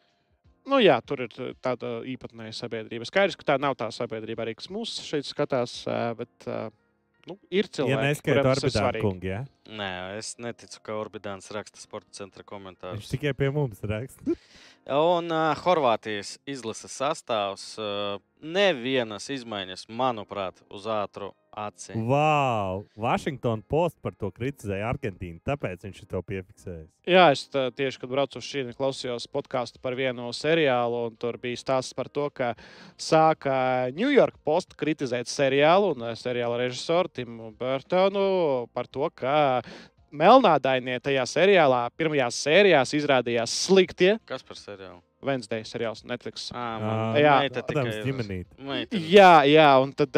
Nu, jā, tur ir uh, tāda īpatnēja sabiedrība. Skaidrs, ka tā nav tā sabiedrība arī, kas mūs šeit skatās, uh, bet uh, nu, ir Ja cilvēki, neskaita kuriem tas ir svarīgi. kungu, ja? Nē, es neticu, ka Orbītāns raksta sporta centra viņš komentārus. tikai pie mums raksta. Un uh, Horvātijas izlases sastāvs uh, nevienas izmaiņas, manuprāt, uz ātru aci. Wow! Washington Post par to kritizēja Argentīnu, tāpēc viņš to piefiksēja. Jā, es tā, tieši kad braucu uz šīm, klausījos podkāstu par vienu seriālu, un tur bija stāsts par to, ka sāka New York Post kritizēt seriālu un eh, seriāla režisoru Timu Burtonu par to, ka Melnādainie tajā seriālā, pirmajās sērijās izrādījās sliktie. Kas par seriālu? Wednesday seriāls Netflix. À, jā, tikai Adams ir- ģimenīt. meita. Jā, jā, un tad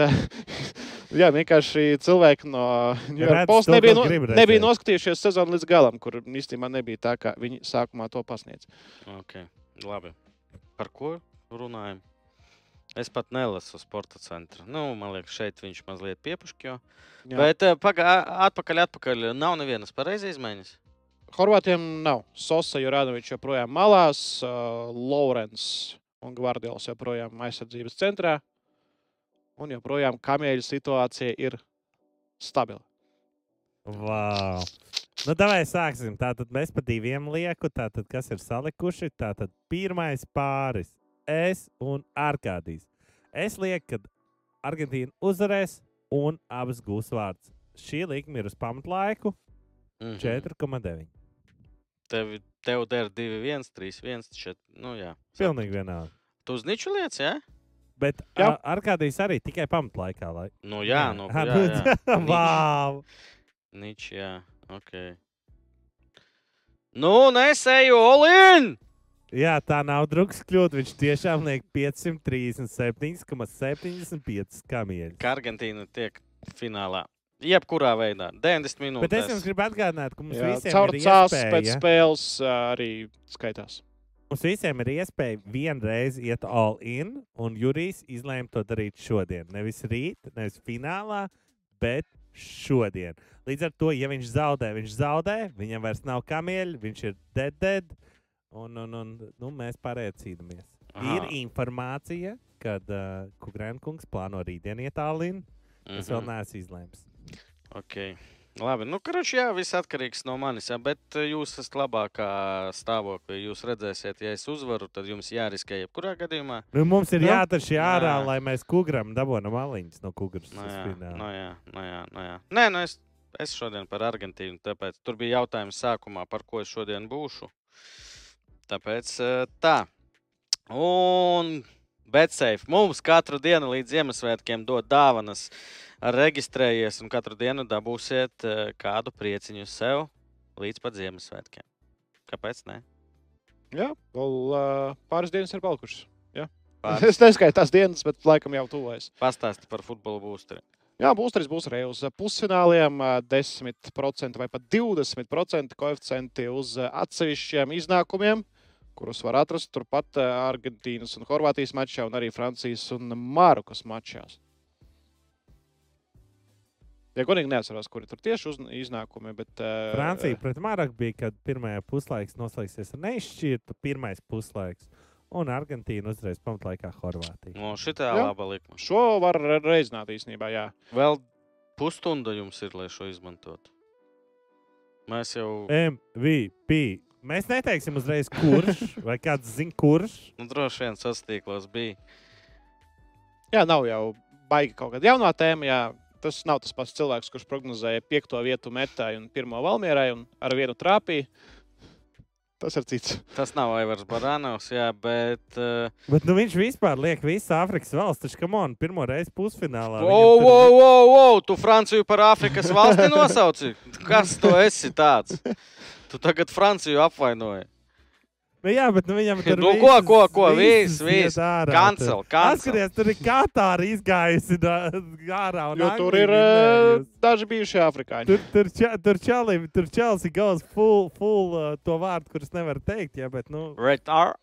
jā, vienkārši cilvēki no New York Post nebija, no, nebija noskatījušies sezonu līdz galam, kur īstenībā nebija tā, kā viņi sākumā to pasniedz. Okay. Labi. Par ko runājam? Es pat nelasu sporta centru. Nu, man liekas, šeit viņš mazliet piepušķo. Bet paga, atpakaļ, atpakaļ. Nav nevienas pareizas izmaiņas. Horvātiem nav. Sosa Juranovičs joprojām malās, uh, Lorenz un Gvardiols joprojām aizsardzības centrā. Un joprojām kamieļa situācija ir stabila. Wow. Nu, davai sāksim. Tātad mēs pa diviem lieku. Tātad, kas ir salikuši? Tātad pirmais pāris. Es un Arkādijs. Es lieku, ka Argentīna uzvarēs un abas gūs vārds. Šī likme ir uz pamatlaiku Mhm. 4,9. Tev, tev der 2, 1, 3, 1, 4. Nu, jā. Pilnīgi vienalga. Tu uz niču lietas, jā? Bet Jā. Arkādijs arī tikai pamatlaikā. Lai... Nu, jā, jā, nu, jā. Nič, wow! nič, jā. Ok. Nu, nesēju Olin! Jā, tā nav drukas kļūt. Viņš tiešām liek 537,75 kamieļus. Ka Argentīna tiek finālā. Jebkurā veidā. 90 minūtes. Bet es jums gribu atgādināt, ka mums Jā, visiem caur ir iespēja, pēc spēles arī skaitās. mums visiem ir iespēja vienreiz iet all in, un Jurijs izlēma to darīt šodien. Nevis rīt, nevis finālā, bet šodien. Līdz ar to, ja viņš zaudē, viņš zaudē, viņam vairs nav kamieļi, viņš ir dead, dead, un, un, un nu, mēs pārējie cīnāmies. Ir informācija, kad uh, Kukrēnkungs plāno rītdien iet all in. Es vēl Mhm. neesmu izlēms. Ok. Labi, nu, karoči, jā, viss atkarīgs no manis, jā, bet eh, jūs esat labākā stāvoklī. Jūs redzēsiet, ja es uzvaru, tad jums jāriskē jebkurā gadījumā. Nu, mums ir Nu, šī ārā, jā. lai mēs kugram dabūjam maliņas no kugras. Nu, uz jā, nu, jā, nu, jā, nu, jā. Nē, nu, es, es šodien par Argentīnu, tāpēc tur bija jautājums sākumā, par ko es šodien būšu. Tāpēc eh, tā. Un BetSafe mums katru dienu līdz Ziemassvētkiem dod dāvanas. Reģistrējies un katru dienu dabūsiet eh, kādu prieciņu sev līdz pat Ziemassvētkiem. Kāpēc? Ne? Jā, vēl uh, pāris dienas ir palikušas. Pāris. Es neskaitu tās dienas, bet laikam jau tuvojas. Pastāsti par futbola būsturi. Jā, būs būs arī uz pusfināliem, ā, 10% vai pat 20% koeficienti uz atsevišķiem iznākumiem, kurus var atrast turpat ā, Argentīnas un Horvātijas mačā, un arī Francijas un Marokas mačās. Ja godīgi neatceros, kuri tur tieši uz, iznākumi, bet. ā, Francija pret Maroku bija, kad pirmajā puslaiks noslēgsies ar neizšķirtu pirmais puslaiks, un Argentīna uzreiz pamatlaikā Horvātija. No šitā Jā. laba likuma. Šo var reizināt īstenībā, jā. Vēl pusstunda jums ir, lai šo izmantotu. Mēs jau, MVP. Mēs neteiksim uzreiz, kurš, vai kāds zina, kurš. nu, droši vien sastīklos bija. Jā, nav jau baigi kaut kāda jaunā tēma. Jā. Tas nav tas pats cilvēks, kurš prognozēja piekto vietu metai un pirmo valmierai un ar vienu trāpīju. Tas ir cits. Tas nav Aivars Barānovs, jā, bet. Uh, Bet nu, viņš vispār liek visu Āfrikas valsts, taču kam on, pirmo reizi pusfinālā. wow, tur- wow, wow, wow, tu Franciju par Āfrikas valsti nosauci? Kas tu esi tāds? Tu tagad Franciju apvainoji. Nu, jā, bet nu, viņam tur Nu, ko, ko, ko, viss, viss. Cancel, cancel. Atskaties, tur ir Katāra izgājusi no- ārā. un Jo tur Anglija ir uh, daži bijuši afrikāņi. Tur, tur, ča, tur Čalim, tur Čelsi goes full, full uh, to vārdu, kurus nevar teikt, jā, bet, nu, Retar.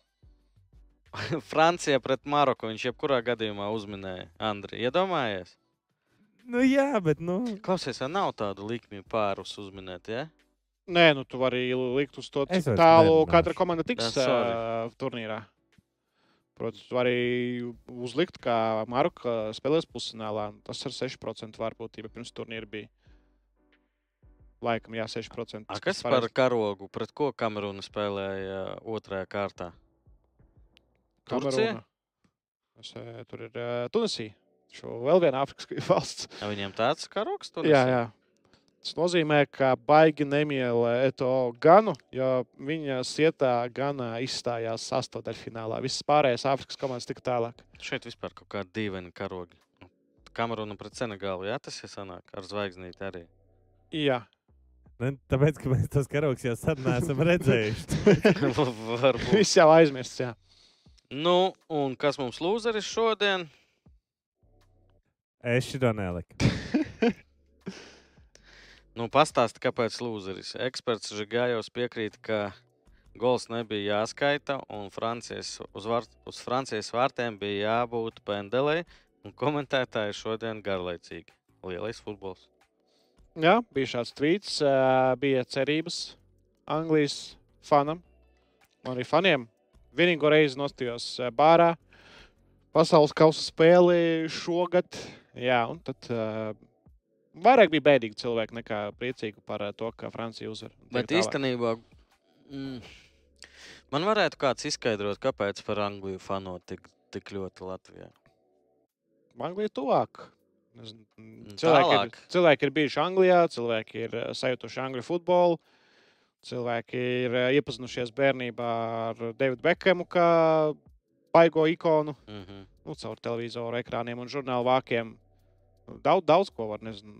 Francija pret Maroku viņš jebkurā gadījumā uzminēja. Andri, iedomājies? nu jā, bet, nu, Klausies, vai nav tādu likmju pārus uzminēt, ja? Nē, nu tu vari likt uz to, Es cik tālu katra komanda tiks uh, turnīrā. Protams, var arī uzlikt, kā Maruka spēlēs pusfinālā. Tas ar 6% varbūtību pirms turnīra bija. Laikam, jā, 6%. A, kas par karogu? Pret ko Kamerūna spēlēja otrajā kārtā? Turcija? Eh, tur ir uh, Tunisija. Šo vēl viena Āfrikas valsts. Ja viņiem tāds karogs tur Jā, jā. Tas nozīmē, ka baigi nemīlē Eto Ganu, jo viņa sietā Ganā izstājās sastāvdaļfinālā. Visas pārējās Āfrikas komandas tika tālāk. Šeit vispār kaut kādi dīvaini karogi. Kamerūna pret Senegālu, jā, tas ir sanāk ar zvaigznīti arī. Jā, Ne, tāpēc, ka mēs tos karogus jau sen neesam redzējuši. Varbūt. viss jau aizmirsts. Jā. Nu, un kas mums lūzeris šodien? es šito neliku. Nu, pastāsti, kāpēc lūzeris. Eksperts Žigājos piekrīt, ka gols nebija jāskaita, un Francijas, uz, var, uz Francijas vārtiem bija jābūt pendelei, komentētāji šodien garlaicīgi. Lielais futbols. jā, bija šāds tvīts, bija cerības Anglijas fanam un arī faniem. Vienīgo reizi nostājos bārā, pasaules kausa spēli šogad. Jā, un tad uh, vairāk bija bēdīgi cilvēki nekā priecīgi par ā, to, ka Francija uzvar. Bet tālāk. īstenībā mm, man varētu kāds izskaidrot, kāpēc par Angliju fanot tik, tik ļoti Latvijā. Anglija tuvāk. Mm, Cilvēki ir, cilvēki ir bijuši Anglijā, cilvēki ir eh, sajutuši angļu futbolu. Cilvēki ir eh, iepazinušies bērnībā ar Davidu Bekamu kā baigo ikonu, Mm -hmm. nu, caur televizoru ekrāniem un žurnālu vākiem. Daudz, daudz ko var nezinu,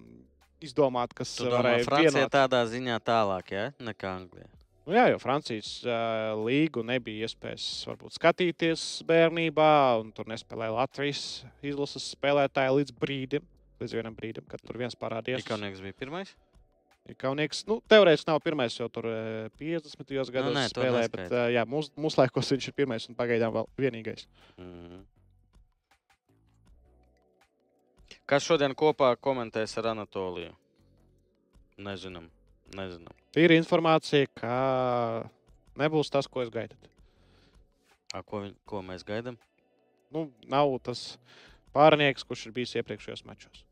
izdomāt, kas varēja Francija vienot. tādā ziņā tālāk, ja? nekā Anglijā. Nu, jā, jo Francijas uh, līgu nebija iespējas varbūt, skatīties bērnībā, un tur nespēlēja Latvijas izlases spēlētāji līdz brīdim, līdz vienam brīdim, kad tur viens parādījās. Ikaunieks bija pirmais. Kaunieks, nu, teorētiski nav pirmais, jo tur eh, 50. gados nē, to spēlēja, bet eh, jā, mūs, mūsu laikos viņš ir pirmais un pagaidām vēl vienīgais. Mm. Kas šodien kopā komentēs ar Anatoliju? Nezinām. Nezinām. Tīra informācija, ka nebūs tas, ko es gaidu. A, ko, ko mēs gaidām? Nu, nav tas pārnieks, kurš ir bijis iepriekšējos mačos.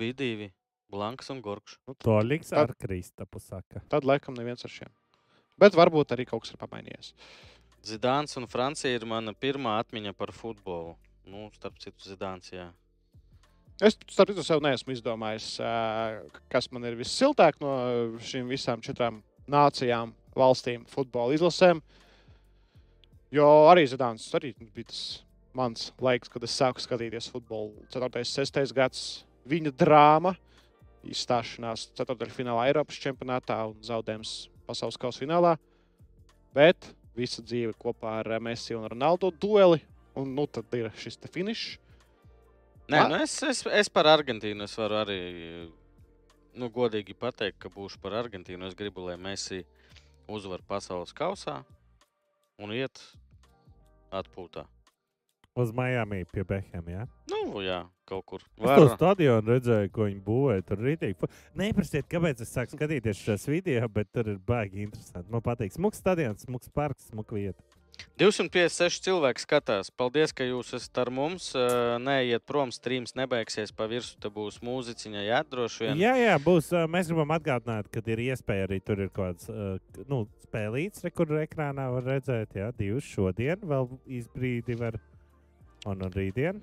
Bija divi. Blanks un Gorkšs. Nu, To liks Tad- ar Kristapu. Saka. tad laikam neviens ar šiem. Bet varbūt arī kaut kas ir pamainījies. Zidāns un Francija ir mana pirmā atmiņa par futbolu. Nu, starp citu, Zidāns. Jā. Es starp citu sev neesmu izdomājis, kas man ir vissiltāk no šīm visām četrām nācijām, valstīm, futbola izlasēm. Jo arī Zidāns arī bija tas mans laiks, kad es sāku skatīties futbolu. 4. un 6. gads viņa drāma, izstāšanās 4. finālā Eiropas čempionātā un zaudējums pasaules kausa finālā. Bet visa dzīve kopā ar Messi un Ronaldo dueli. Un nu, tad ir šis finišs. Nē, Ma- nu es, es, es par Argentīnu es varu arī nu, godīgi pateikt, ka būšu par Argentīnu. Es gribu, lai Messi uzvar pasaules kausā un iet atpūtā. Uz Miami pie Beham. Ja? Nu, jā, kaut kur. Es to Var, stadionu redzēju, ko viņi būvēja. Tur ir rītīgi. Neprasiet, kāpēc es sāku skatīties šos video, bet tur ir baigi interesanti. Man patīk. Smuks stadions, smuks parks, smuka vieta. 256 cilvēki skatās. Paldies, ka jūs esat ar mums. Neiet prom, streams nebeigsies pa virsmu. Te būs mūziķiņa, jā, droši vien. Jā, jā, būs. Mēs gribam atgādināt, ka ir iespēja arī tur ir kaut kāds nu, spēlīts, re, kur ekrānā var redzēt. Jā, divas šodien, vēl izbrīdi var. Un rītdien.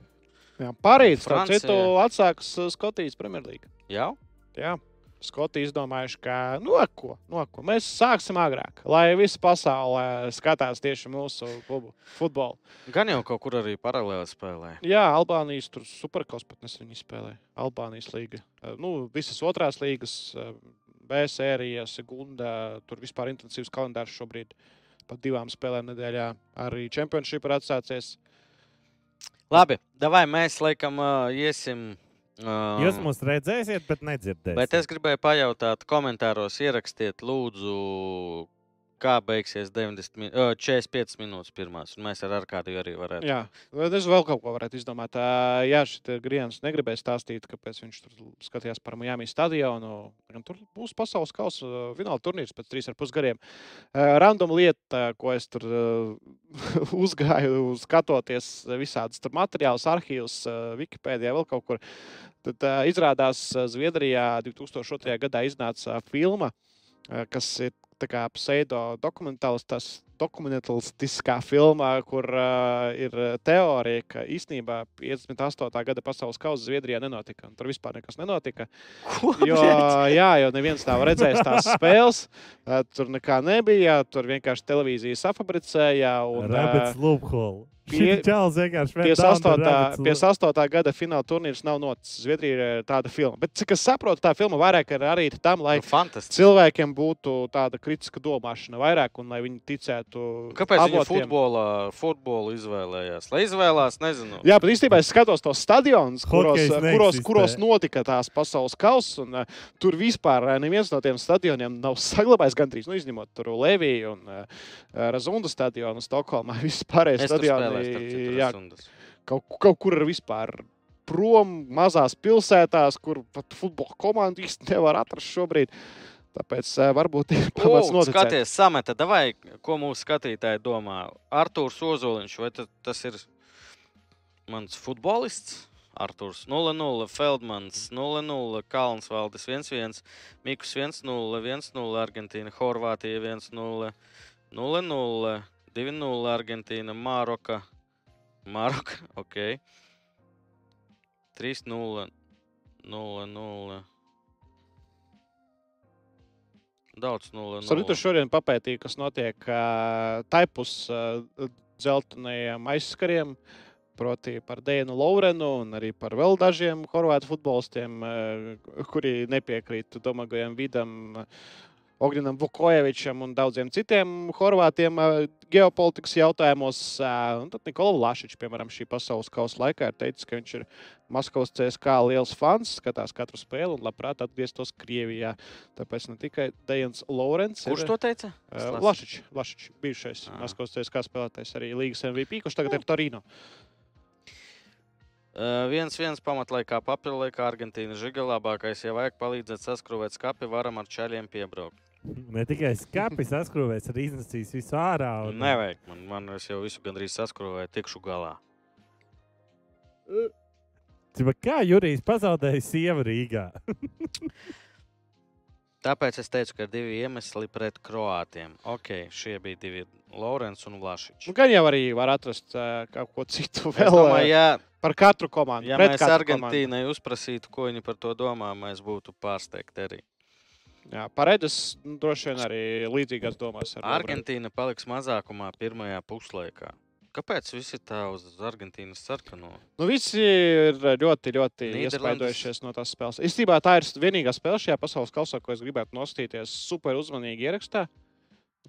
Jā, Parīt, starp citu, atsākas uh, Skotijas Premjerlīga. Jā, Jā, Skotija izdomājuši, ka no ko, no ko mēs sāksim agrāk, lai visa pasaule skatās tieši mūsu klubu futbolu. gan jau kaut kur arī paralēli spēlē. Jā, Albānijas tur superkaus pat nesen spēlē. Albānijas līga. Eh, Nu, visas otrās līgas, eh, B sērijas, Gunda, tur vispār intensīvs kalendārs šobrīd. Pat divām spēlēm nedēļā arī čempionšīpa ir atsācies. Labi, vai mēs laikam uh, iesim. Uh, Jūs mūs redzēsiet, bet nedzirdēsiet. Bet es gribēju pajautāt, komentāros ierakstiet, lūdzu, kā beigsies 90, min- ö, 45 minūtes pirmās. Un mēs ar Arkādiju arī varētu. Jā, es vēl kaut ko varētu izdomāt. Jā, šis Grieķis negribēja stāstīt, kāpēc viņš tur skatījās par Miami stadionu. Tur būs pasaules kausa fināla turnīrs pēc trīs ar pus gadiem. Ā, Random lieta, ko es tur uzgāju, skatoties visādus materiālus, arhīvus, Wikipēdijā, vēl kaut kur. Tad izrādās Zviedrijā 2002. gadā iznāca filma, kas ir pseido dokumentāls, dokumentālistiskā filmā, kur uh, ir teorija, ka īstenībā 58. gada pasaules kausa Zviedrijā nenotika. Tur vispār nekas nenotika. Ko? Jo, jā, jo neviens nav redzējis tās spēles. ā, Tur nekā nebija. Tur vienkārši televīzija safabricēja. Un, Rabbits loophole. pie- Šis čels vienkārši went 58. down the rabbit's loop. 58. gada fināla turnīrs nav noticis. Zviedrija ir tāda filma. Bet, cik es saprotu, tā filma vairāk ir arī tam, lai Nu, cilvēkiem būtu tāda kritiska domāšana vairāk un lai viņi ticētu. Kāpēc viņi avotiem. futbolā, futbolu izvēlējās? Lai izvēlās, nezinu. Jā, bet īstenībā es skatos tos stadionus, kuros, Hokejs kuros, kuros notika tās pasaules kausa. un, uh, Tur vispār uh, neviens no tiem stadioniem nav saglabājis gandrīz, nu, izņemot tur Leviju un uh, Razunda stadionu Stokholmā. Spēlēju, starp stadioni jā, kaut, kaut kur ir vispār. Prom mazās pilsētās, kur pat futbola komandu īsti nevar atrast šobrīd. Tāpēc varbūt ir pamats noticēt. Skaties, sameta, vai ko mūsu skatītāji domā? Arthurs Ozoliņš, vai ta- tas ir mans futbolists? Arthurs 0-0, Feldmans 0-0, Kalns Valdis 1-1, Mikus 1-0, 1-0, Argentīna, Horvātija 1-0, 0-0, 2-0, Argentīna, Māroka, Māroka, ok. 3-0, 0-0. Daudz 0-0. Starp citu, šodien papētīju, kas notiek uh, taipus uh, dzeltenajiem aizskariem. Proti par Dēnu Lourenu un arī par vēl dažiem horvātu futbolistiem, uh, kuri nepiekrīt Domagojam Vidam, Ognjanam Vukojevičam un daudziem citiem horvātiem geopolitikas jautājumos. Un tad Nikola Vlašičs, piemēram, šī pasaules kausa laikā ir teicis, ka viņš ir Maskavas CSK liels fans, skatās katru spēli un labprāt atgrieztos Krievijā. Tāpēc ne tikai Dejans Lourens. Kurš to teica? Vlašičs, Vlašičs, bijušais Ā. Maskavas CSK spēlētājs, arī līgas MVP, kurš tagad ir Torino. Uh, viens, viens pamatlaikā, papildlaikā Argentīna žiga labākais. Ja vajag palīdzēt saskrūvēt skapi, varam ar čaļiem piebraukt. Ne tikai skāpis saskrūvēs, arī iznesīs visu ārā. Un... Nevajag, man, man es jau visu gandrīz saskrūvēju, tikšu galā. Cipa, Kā Jurijs pazaudēja sievu Rīgā? Tāpēc es teicu, ka ir divi iemesli pret kroātiem. Ok, šie bija divi Lorenz un Vlašičs. Nu, gan jau arī var atrast uh, kaut ko citu Es vēl domāju, uh, ja, par katru komandu. ja pret mēs katru komandu. Argentīnai uzprasītu, ko viņi par to domā, mēs būtu pārsteigti arī. Jā, paredes nu, droši vien arī līdzīgās domās. ar. Argentīna paliks mazākumā pirmajā puslaikā. Kāpēc visi tā uz Argentīnas sarkano? Nu, visi ir ļoti, ļoti iespaidojušies no tās spēles. Īstenībā tā ir vienīgā spēle šajā pasaules kausā, ko es gribētu nostīties super uzmanīgi ierakstā.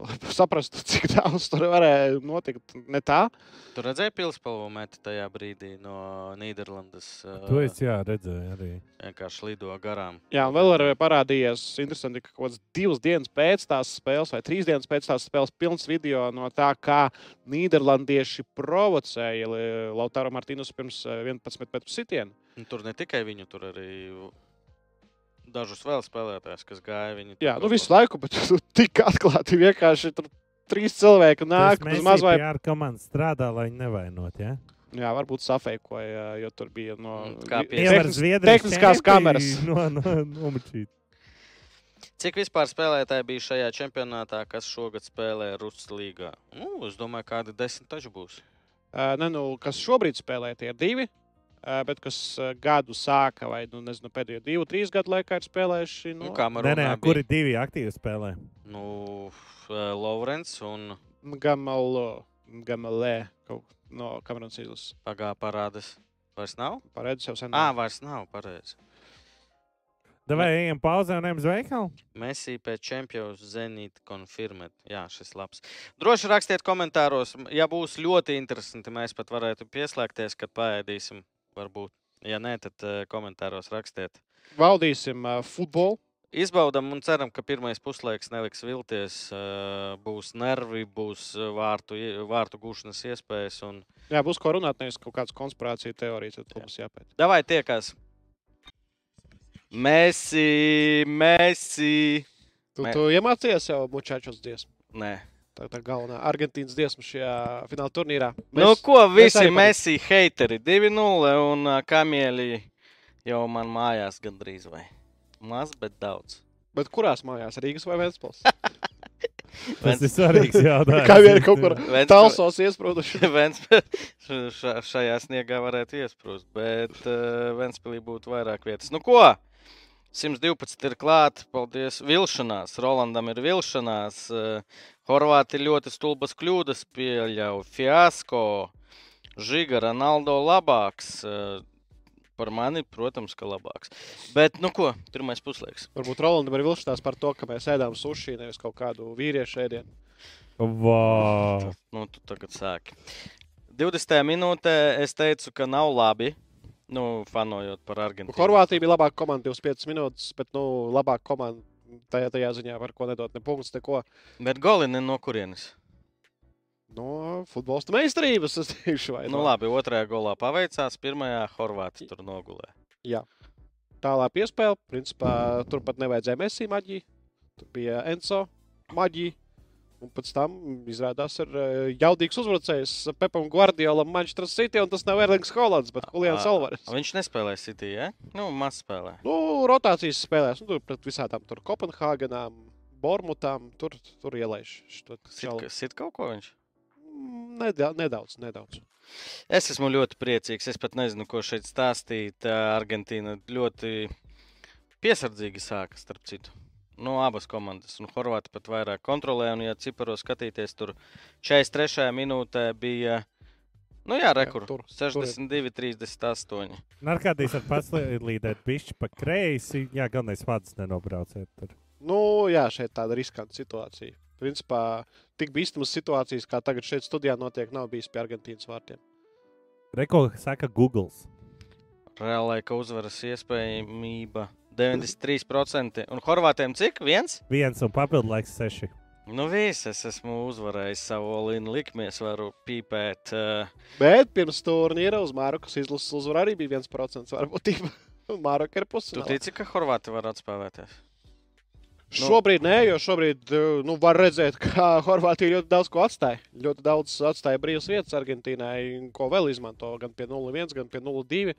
Lai saprastu, cik daudz tur varēja notikt. Ne tā. Tu redzēji pilspalvu metu tajā brīdī no Nīderlandes? To es jā, redzēju arī. vienkārši lido garām. Jā, un vēl ir parādījies interesanti, ka kaut kādas divas dienas pēc tās spēles, vai trīs dienas pēc tās spēles, pilns video no tā, kā Nīderlandieši provocēja Lautaro Martīnus pirms eh, 11 metru sitienu. Tur ne tikai viņu, tur arī dažus vēl spēlētājus, kas gāja. Tur Jā, nu visu laiku, bet tik atklāti vienkārši tur trīs cilvēki nāk uz mazliet. Jā, ar komandu strādā, lai viņi nevainot. Ja? Jā, varbūt safeikoja, jo tur bija no tehnis- Zviedrijas tehniskās čempi kameras. No, no, nomučīt. Cik vispār spēlētāji bija šajā čempionātā, kas šogad spēlē Rusijas līgā? Nu, es domāju, kādi desmit taču būs. Uh, ne, nu, kas šobrīd spēlē, tie ir divi. Uh, bet kas uh, gadu sāka, vai nu, nezinu, pēdējo divu, trīs gadu laikā ir spēlējuši. Nu, Nu, Nē, nē, Maronā kur bija? ir divi aktīvi spēlē? Nu, Lovrens un Gamalo, Gamalē, kaut no Kamerunas izlases. pagā parādas. Vairs nav? Paredzi jau sen. Ā, vairs nav, pareizi. Vai ejam pauzē un ejam uz veikalu? Messi pēc čempionu Zenīta konfirmēt. Jā, šis labs. Droši rakstiet komentāros, ja būs ļoti interesanti, mēs pat varētu pieslēgties, kad paēdīsim. Varbūt. Ja nē, tad uh, komentāros rakstiet. Valdīsim uh, futbolu. izbaudām un ceram, ka pirmais puslaiks neliks vilties. Uh, būs nervi, būs vārtu, vārtu gūšanas iespējas. Un... Jā, būs ko runāt, nevis kaut kādas konspirācijas teorijas, tad mums jāpēc. Davai tiekās! Mēsī, mēsī! Tu, Mē- tu iemācījies jau mučāčos dziesmu. Nē. Tā ir tā galvenā Argentīnas dziesma šajā fināla turnīrā. Nu, ko visi Messi heiteri 2-0 un kamieļi jau man mājās gandrīz vai maz, bet daudz. Bet kurās mājās? Rīgas vai Vēnspils? Tas ir svarīgs jautājums. Kā vien kaut kur Ventspils- talsos iesprūduši. Šajā sniegā varētu iesprūst, bet uh, Vēnspīlī būtu vairāk vietas. Nu, ko? 112 ir klāta. Paldies. Vilšanās. Rolandam ir vilšanās. Uh, Horvāti ļoti stulbas kļūdas pieļauj. Fiasko. Žiga, Ronaldo labāks. Uh, par mani, protams, ka labāks. Bet, nu ko, pirmais puslaiks. Varbūt Rolandam ir vilšanās par to, ka mēs ēdām sushi, nevis kaut kādu vīriešu ēdienu. Wow. Nu, tu tagad sāki. 20. minūtē es teicu, ka nav labi. Nu, fanojot par Argentīnu. Horvātija bija labāka komanda 25 minūtes, bet nu, labāka komanda tajā, tajā ziņā, par ko nedot ne punktus, neko. Bet goli ne no kurienes? No futbolista meistarības es teikšu, vai Nu, labi, otrajā golā paveicās, pirmajā Horvātija tur nogulē. Tālāk piespēle. Principā turpat nevajadzēja Messi maģiju. Tur bija Enzo maģija. Un pēc tam izrādās, ir eh, jaudīgs uzbrucējs Pepam Guardiolam, Manchester City. Un tas nav Erlings Hollands, bet Julians Alvarez. Viņš nespēlē City, ja? Nu, maz spēlē. Nu, rotācijas spēlēs, nu, tur pret visādām tur Kopenhāgenām, Bormutām. Tur, tur ielaiž. Sit, sit kaut ko viņš? Mm, Nedaudz, nedaudz. Es esmu ļoti priecīgs. Es pat nezinu, ko šeit stāstīt. Ā, Argentīna ļoti piesardzīgi sāka, starp citu. No abas komandas. Un Horvāti pat vairāk kontrolē. Un, ja ciparos skatīties, tur 43. minūtē bija. Nu jā, rekur. tur- tur ir. 62, 38. Narkotīs ar pats līdēt pišķi pa kreisi. Jā, galvenais vārds nenobrauciet tur. Nu, jā, šeit tāda riskanta situācija. Principā tik bīstamas situācijas, kā tagad šeit studijā notiek, nav bijis pie Argentīnas vārtiem. Reko saka Google. Reālā laika uzvaras iespējamība 93%. Un Horvātiem cik? Viens? Viens un papildu laiks seši. Nu, viss, es esmu uzvarējis savu olīnu likmi. Es varu pīpēt. Uh, Bet pirms turnīra uz Marokas izlases uzvaru arī bija 1% varbūtība. Maroka ir pusi. tu tici, ka Horvāti var atspēlēties? Nu. Šobrīd nē, jo šobrīd eh, nu, var redzēt, ka Horvātija ļoti daudz ko atstāja. Ļoti daudz atstāja brīvas vietas Argentīnai, ko vēl izmanto gan pie 0-1, gan pie 0-2.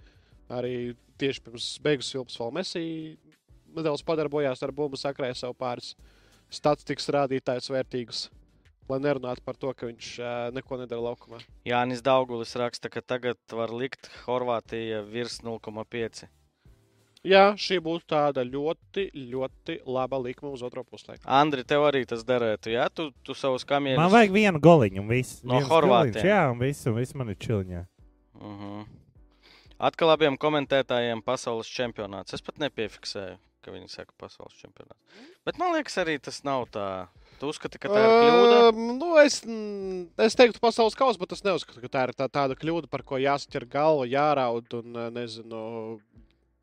Arī tieši pirms beigas filmas vēl Messi nedaudz padarbojās ar bumbu, sakrāja sev pāris statistikas rādītājus vērtīgus. Lai nerunātu par to, ka viņš uh, neko nedara laukumā. Jānis Daugulis raksta, ka tagad var likt Horvātija virs 0,5. Jā, šī būtu tāda ļoti, ļoti laba likme uz otro puslaiku. Andri, tev arī tas derētu, ja? Tu, tu savus kamieļus. Man vajag vienu goliņu un viss. No goliņš, Jā, un viss, un viss man ir čiliņā. Uh -huh. Atkal abiem komentētājiem pasaules čempionāts. Es pat nepiefiksēju, ka viņi saka pasaules čempionāts. Bet man liekas, arī tas nav tā. Tu uzskati, ka tā ir kļūda? Um, nu, es, mm, es teiktu, pasaules kausa, bet es neuzskatu, ka tā ir tā, tāda kļūda, par ko jāsaķer galva, jāraud un uh, nezinu,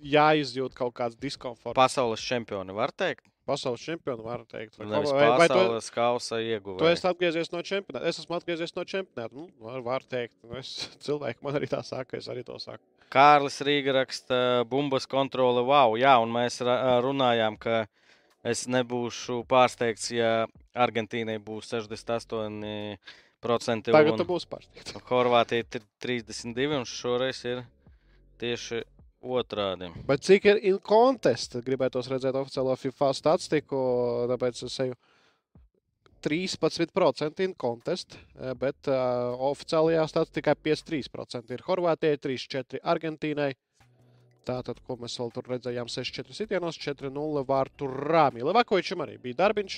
jāizjūt kaut kāds diskomforts. Pasaules čempioni var teikt. Pasaules čempionu var teikt. Vai, Nevis vai, vai tu, pasaules kausa tu ieguvēja. esi atgriezies no čempionāta? Es esmu atgriezies no čempionāta. Nu, var, var teikt. Nu, es, cilvēki man arī tā saka, es arī to saku. Kārlis Rīga raksta, bumbas kontrole, wow, jā, un mēs runājām, ka es nebūšu pārsteigts, ja Argentīnai būs 68%. Tagad tu būsi pārsteigts. Horvātija ir 32, un šoreiz ir tieši otrādi. Bet cik ir in contest? Gribētu redzēt oficiālo FIFA statistiku, tāpēc es eju 13% in contest, eh, bet uh, oficiālajā statistikā 53% ir Horvātijai, 3-4 Argentīnai. Tātad, ko mēs vēl tur redzējām, 6-4 sitienos, 4-0 vārtu rāmī. Levakovičam arī bija darbiņš,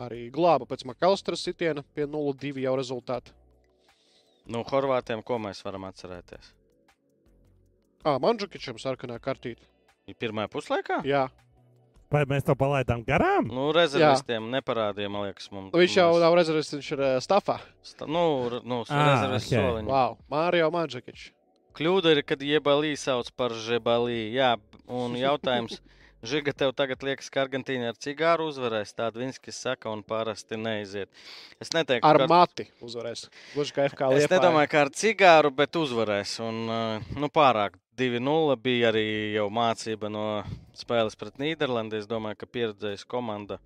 arī glāba pēc Makalstras sitiena pie 0-2 jau rezultātu. Nu, Horvātiem, ko mēs varam atcerēties? Ā, Mandžukičam sarkanā kartīte. Ir Pirmā puslaikā? Jā, Vai mēs to palaidām garām? Nu, rezervistiem neparādīja, man liekas, mums. Viņš jau nav rezervists, viņš ir uh, stafā. Sta- Nu, nu Ā, rezervists ok. soliņš. Wow, Mārio Mandžukičs. Kļūda ir, kad jebalī sauc par žebalī. Jā, un jautājums, Žiga, tev tagad liekas, ka Argentīna ar cigāru uzvarēs. Tāda Vinskis saka, un parasti neiziet. Es neteiktu, Ar ka mati uzvarēs. Gluži kā FK Es nedomāju, ka ar cigāru, bet uzvarēs. Un, uh, nu, pārāk 2-0 bija arī jau mācība no spēles pret Nīderlandi. Es domāju, ka pieredzējusi komanda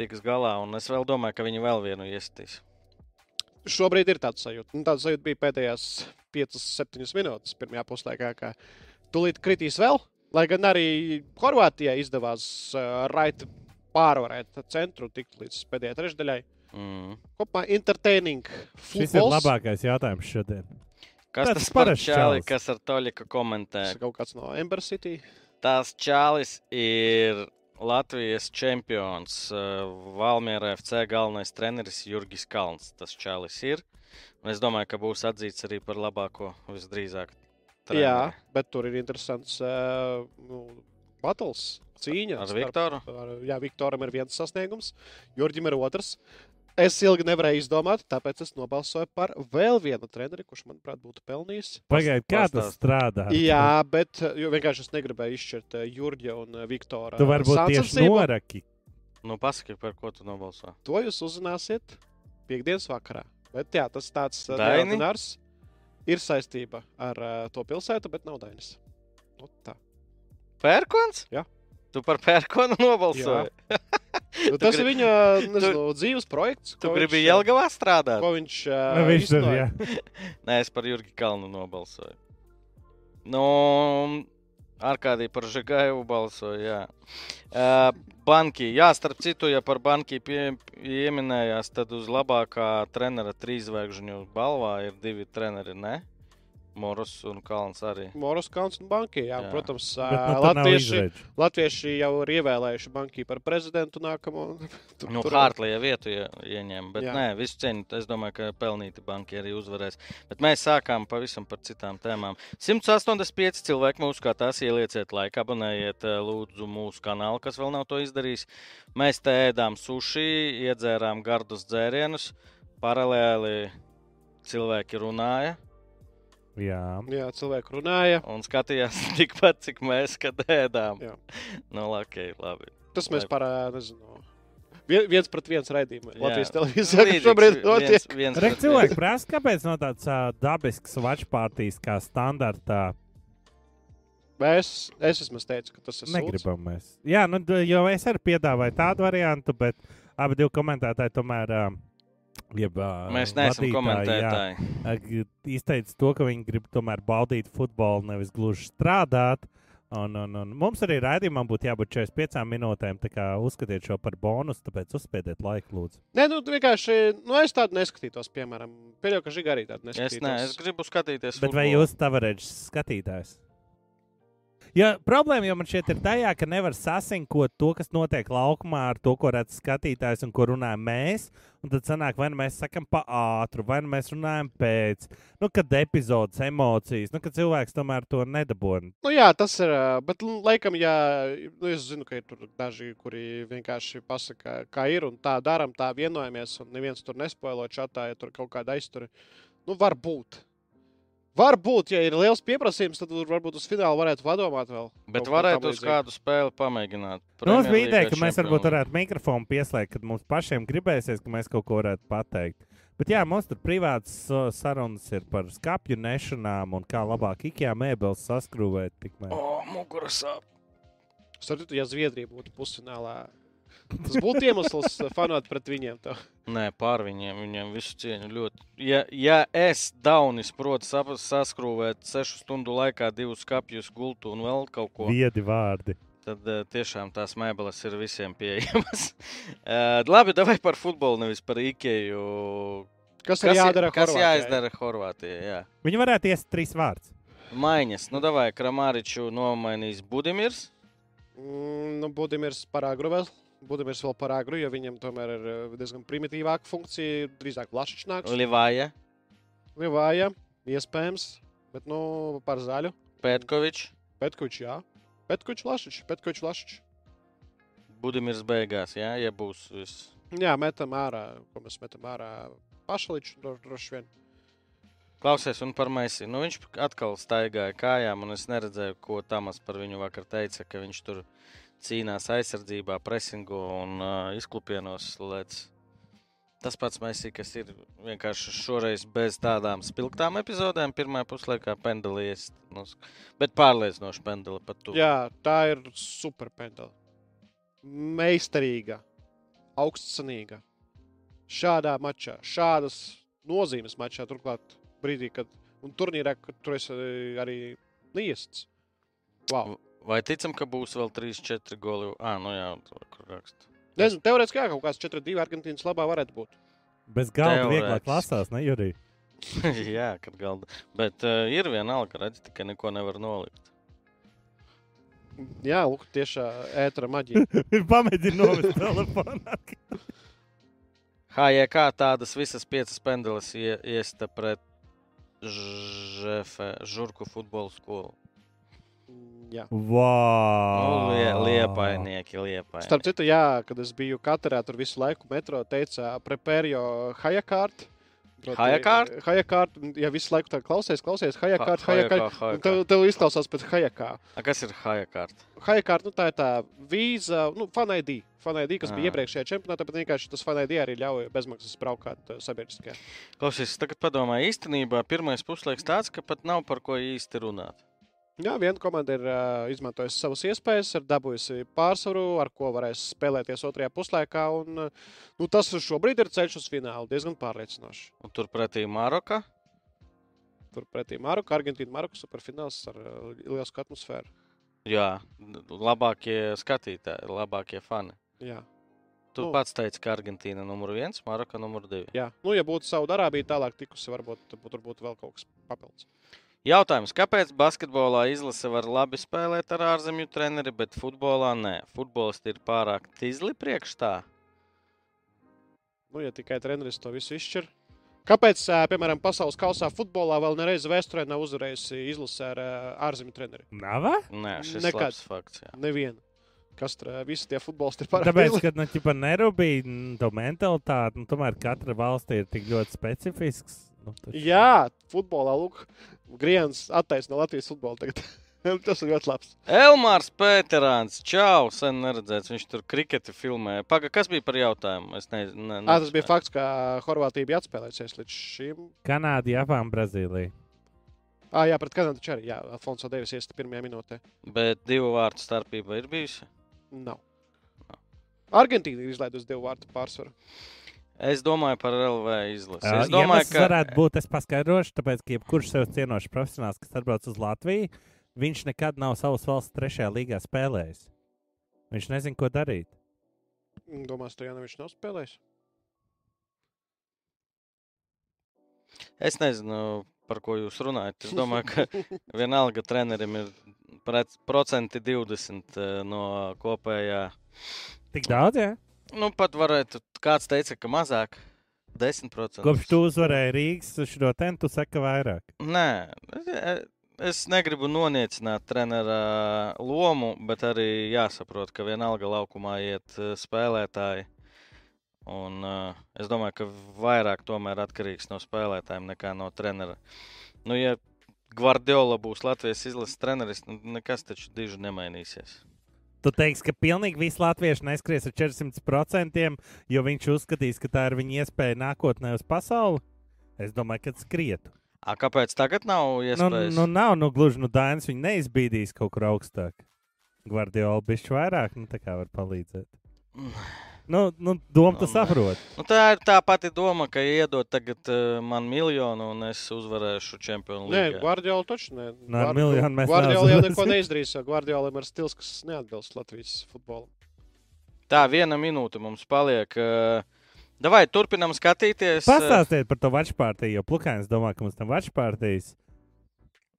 tiks galā, un es vēl domāju, ka viņi vēl vienu iestīs. Šobrīd ir tāds sajūta. Nu, tāds sajūta bija pēdējās 5-7 minūtes pirmajā puslaikā, ka tūlīt kritīs vēl. Lai gan arī Horvātijai izdevās uh, raiti pārvarēt centru tikt līdz pēdējai trešdaļai. Mm. Kopumā entertaining. Šis ir futbols. labākais jautājums šodien. Kas Tāds tas par parasts čāli, čalis. kas ar Toļika komentē? Tas ir kaut kāds no Ember City. Tās čālis ir Latvijas čempions. uh, Valmiera FC galvenais treneris Jurgis Kalns. Tas čālis ir. Un es domāju, ka būs atzīts arī par labāko visdrīzāk. treneri. Jā, bet tur ir interesants uh, nu, battles, cīņa. Ar starp- Viktoru? Ar, jā, Viktoram ir viens sasniegums, Jurģim ir otrs. Es ilgi nevarēju izdomāt, tāpēc es nobalsoju par vēl vienu treneri, kurš, manuprāt, būtu pelnījis. Pagaidiet, kā tas strādā? Jā, bet jo vienkārši es negribēju izšķirt uh, Jurģa un uh, Viktora. Tu varbūt tieši noraki. Nu, pasaki, par ko tu nobalso. To jūs uzzināsiet piekdienas vakarā. Bet jā, tas tāds neordinārs. Ir saistība ar uh, to pilsētu, bet nav Dainis. Nu, tā. Pērkons? Jā. Tu par pērkonu nobalsoji. Nu, tas grib- ir viņa nezinu, dzīves projekts. Tu gribi uh, Jelgavā strādāt? Ko viņš, uh, Nu, viņš tur, jā. Nē, es par Jurgi Kalnu nobalsoju. Nu, Arkādī par Žigāju balsoju. Jā. Uh, banki, jā, starp citu, ja par banki pie, pieminējās, tad uz labākā trenera trīsvēgžņu balvā ir divi treneri, ne? Moros un Kalns arī. Moros Kalns un Banki. Jā, Jā. protams, nu, latvieši, latvieši jau ir ievēlējuši Banki par prezidentu nākamo. Tur- Nu, tur- Hārtlija vietu ie, ieņēma, bet Jā. Nē, visu cieņu. Es domāju, ka pelnīti banki arī uzvarēs. Bet mēs sākām pavisam par citām tēmām. 185 cilvēki mūsu skatās, ielieciet laiku, abonējiet lūdzu mūsu kanālu, kas vēl nav to izdarījis. Mēs te ēdām sushi, iedzērām gardus dzērienus, paralēli cilvēki runāja Jā. Jā, cilvēki runāja. un skatījās tikpat, cik mēs kad ēdām. Jā. Nu, ok, labi. Tas mēs Lai- par, ā, nezinu, vien- viens pret viens raidījumu. Jā. Latvijas televīzijā kas Līdzīgs šobrīd notiek. pret cilvēki prasa, kāpēc no tādas uh, dabiskas watchpartijas kā standartā Mēs, es vismaz teicu, ka tas ir sūds. negribam mēs. Jā, nu, jo es arī piedāvāju tādu variantu, bet abi divi komentētāji tomēr. Uh, Jeb, uh, Mēs neesam vadītāji, komentētāji. Jā, izteica to, ka viņi grib tomēr baudīt futbolu, nevis gluži strādāt. Un, un, un mums arī raidījumam būtu jābūt 45 minūtēm. Tā kā uzskatiet šo par bonusu, tāpēc uzspiediet laiku, lūdzu. Nē, nu, vienkārši, nu, es tādu neskatītos, piemēram, pieļauju, ka Žiga arī tādu Es, neskatītos. ne, es gribu skatīties. Bet vai futbolu. jūs tavareģis skatītājs? Ja problēma jau man šķiet ir tajā, ka nevar sasinkot to, kas notiek laukumā, ar to, ko redz skatītājs un ko runājam mēs. Un tad sanāk, vai nu mēs sakām pa ātru, vai nu mēs runājam pēc, nu, kad epizodes emocijas, nu, kad cilvēks tomēr to nedabūna. Nu, jā, tas ir. Bet, nu, laikam, jā, nu, es zinu, ka ir daži, kuri vienkārši pasakā, kā ir un tā darām, tā vienojamies. Un neviens tur nespoilo čatā, ja tur kaut kāda aiztura. Nu, var būt. Varbūt, ja ir liels pieprasījums, tad varbūt uz finālu varētu padomāt vēl. Bet varētu uz kādu spēli pamēģināt. Nu, mums bija ideja, ka mēs varbūt varētu mikrofonu pieslēgt, kad mums pašiem gribēsies, ka mēs kaut ko varētu pateikt. Bet jā, mums tur privātas uh, sarunas ir par skāpju nešanām un kā labāk ikajā mēbeles saskrūvēt. tikmēr. O, mugura sāp. Starp citu, ja Zviedrija būtu pusfinālā, tas būtu iemesls fanot pret viņiem. To. Nē, pār viņiem, viņiem visu cieņu ļoti. Ja, ja es Daunis protu saskrūvēt sešu stundu laikā divus kapjus, gultu un vēl kaut ko, Viedi vārdi. tad uh, tiešām tās mēbeles ir visiem pieejamas. uh, labi, vai par futbolu, nevis par Ikeju. Kas, kas ir jādara? Kas Horvātijai? jāizdara Horvātijai? Jā. Viņi varētu iest trīs vārdus. Maiņas, nu vai Kramāriču nomainīs Budimirs? Mm, nu, Budimirs par agru vēl. Par agru, jo viņam tomēr ir eh, diezgan primitīvāka funkcija. Drīzāk plašs nāks. Livāja, Livāja, iespējams, bet nu, par zaļu. Pētkovičs, Petkučs, jā. Petkučs, Lašičs, Petkučs, Lašičs. Budimirs beigās, jā, ja būs viss. Jā, metam ārā, ko mēs metam ārā. Pašaličs dro- droši vien. Klausies, un par Mēsī. Nu, viņš atkal staigāja kājām, un es neredzēju, ko Tamas par viņu vakar teica, ka viņš tur cīnās aizsardzībā, presingu un uh, izklupienos. Lēc. Tas pats Messi, kas ir vienkārši šoreiz bez tādām spilgtām epizodēm, pirmā puslaikā pendelies. Nu, bet pārliecinoši pendeli pat tu. Jā, tā ir super pendela. Meistarīga, augstsanīga. Šādā mačā, šādas nozīmes mačā, turklāt brīdī, kad un turnīrā, kad tur es arī liests. Wow. Vai ticam, ka būs vēl 3-4 goli? Ah, nu jā, tur, kur raksta. Nezinu, teorētiski jā, kaut kāds 4-2 Argentīnas labā varētu būt. Bez galda vieglāk lasās, ne Jurī? jā, kad galda. Bet uh, ir vienalga, redz, tikai neko nevar nolikt. Jā, lūk, tiešā ētera maģija. Pamēģini novest telefonā. HJK tādas visas piecas pendeles ie, iesta pret Žurku futbola skolu. Jā. Wow! Nu, lie, liepainieki, liepainieki. Starp citu, jā, kad es biju Katarā, tur visu laiku metro teica, prepērio hajakārt. Hajakārt? Hajakārt, ja visu laiku tā klausies, klausies, hajakārt, Ha- hajakārt. hajakārt, Tev, tev izklausās pēc hajakā. A, kas ir HJK? Hajakārt, nu tā ir tā vīza, nu, fanaidī. Fanaidī, kas bija Ā. iepriekšējā čempionātā, bet vienkārši tas fanaidī arī ļauj bezmaksas braukāt uh, sabiedriskajā. Klausies, es tagad padomāju, īstenībā pirmais puslaiks tāds, ka pat nav par ko īsti runāt. Jā, viena komanda ir uh, izmantojusi savas iespējas, ir dabūjusi pārsvaru, ar ko varēs spēlēties otrajā puslaikā. Un, uh, nu, tas šobrīd ir ceļš uz finālu diezgan pārliecinoši. Un turpretī Maroka. Turpretī Maroka, Argentīna, Maroka superfināls ar uh, lielu atmosfēru. Jā, labākie skatītāji, labākie fani. Jā. Tu Nu. pats teici, ka Argentīna numur viens, Maroka numur divi. Jā. Nu, ja būtu Saudārābija tālāk tikusi, varbūt tur būtu vēl kaut kas papildus. Jautājums, kāpēc basketbolā izlase var labi spēlēt ar ārzemju treneri, bet futbolā nē? Futbolisti ir pārāk tīzli priekš tā. Nu, ja tikai treneris to visu izšķir. Kāpēc, piemēram, pasaules kausā futbolā vēl nereiz vēsturē nav uzvarējusi izlase ar ārzemju treneri? Nava? Nē, šis Nekad. labs fakts. Jā. Neviena. Kas tur visi tie futbolisti ir pārāk Tāpēc, ka nu, ķipa, nerūpīgi to mentalitāti, nu, tomēr katra valsts ir tik ļoti specifisks. Nu, taču- Jā, futbolā lūk, Griens attaisno Latvijas futbolu tagad. Tas ir ļoti labs. Elmārs Pēterāns, čau, sen neredzēts. Viņš tur kriketi filmē. Paga, kas bija par jautājumu? Es nezinu. Ne, À, tas bija fakts, ka Horvātija bija atspēlējusies līdz šim. Kanāda, Japāna, Brazīlija. Ah, jā, pret Kanādu arī. Jā, Alfonso Deivis iesta pirmajā minūtē. Bet divu vārtu starpība ir bijusi. Nav. Argentīna ir izlaidusi divu vārtu pārsvaru. Es domāju par LV izlasi. Es domāju, iemesls ka varētu būt, es paskaidrošu, tāpēc, ka jebkurš sev cienošs profesionāls, kas atbrauc uz Latviju, viņš nekad nav savas valsts trešajā līgā spēlējis. Viņš nezina, ko darīt. Domās, jau viņš nav spēlējis. Es nezinu, par ko jūs runājat. Es domāju, ka vienalga trenerim ir procenti 20 eh, no kopējā. Tik daudz, jā? Nu, pat varētu, kāds teica, ka mazāk. 10%. Kopš tu uzvarēji Rīgas šo tentu, tu saki vairāk. Nē, e- es negribu noniecināt trenera lomu, bet arī jāsaprot, ka vienalga laukumā iet eh, spēlētāji. Un, uh, es domāju, ka vairāk tomēr atkarīgs no spēlētājiem nekā no trenera. Nu, ja Gvardiola būs Latvijas izlases treneris, nu, nekas taču diži nemainīsies. Tu teiksi, ka pilnīgi visi latvieši neskries ar 400%, jo viņš uzskatīs, ka tā ir viņa iespēja nākotnē uz pasauli. Es domāju, ka skrietu. A, kāpēc tagad nav Nu, iespējas? nu, nav nu, gluži nu, Dainis. Viņa neizbīdīs kaut kur augstāk. Gvardiola bišķi vairāk, nu, tā kā var palīdzēt. Nu, nu doma tu nē. saproti. Nu, tā ir tā pati doma, ka iedod tagad uh, man miljonu un es uzvarēšu čempionu Nē, līgā. Guardiola taču ne. Nē, ar miljonu mēs Guardiola jau neko neizdarīs, jo Guardiola ir stils, kas neatbilst Latvijas futbolam. Tā, viena minūte mums paliek. Uh, Davai, turpinām skatīties. Uh, Pastāstiet par to vačpārtiju, jo Plukāns domā, ka mums tam vačpārtijas.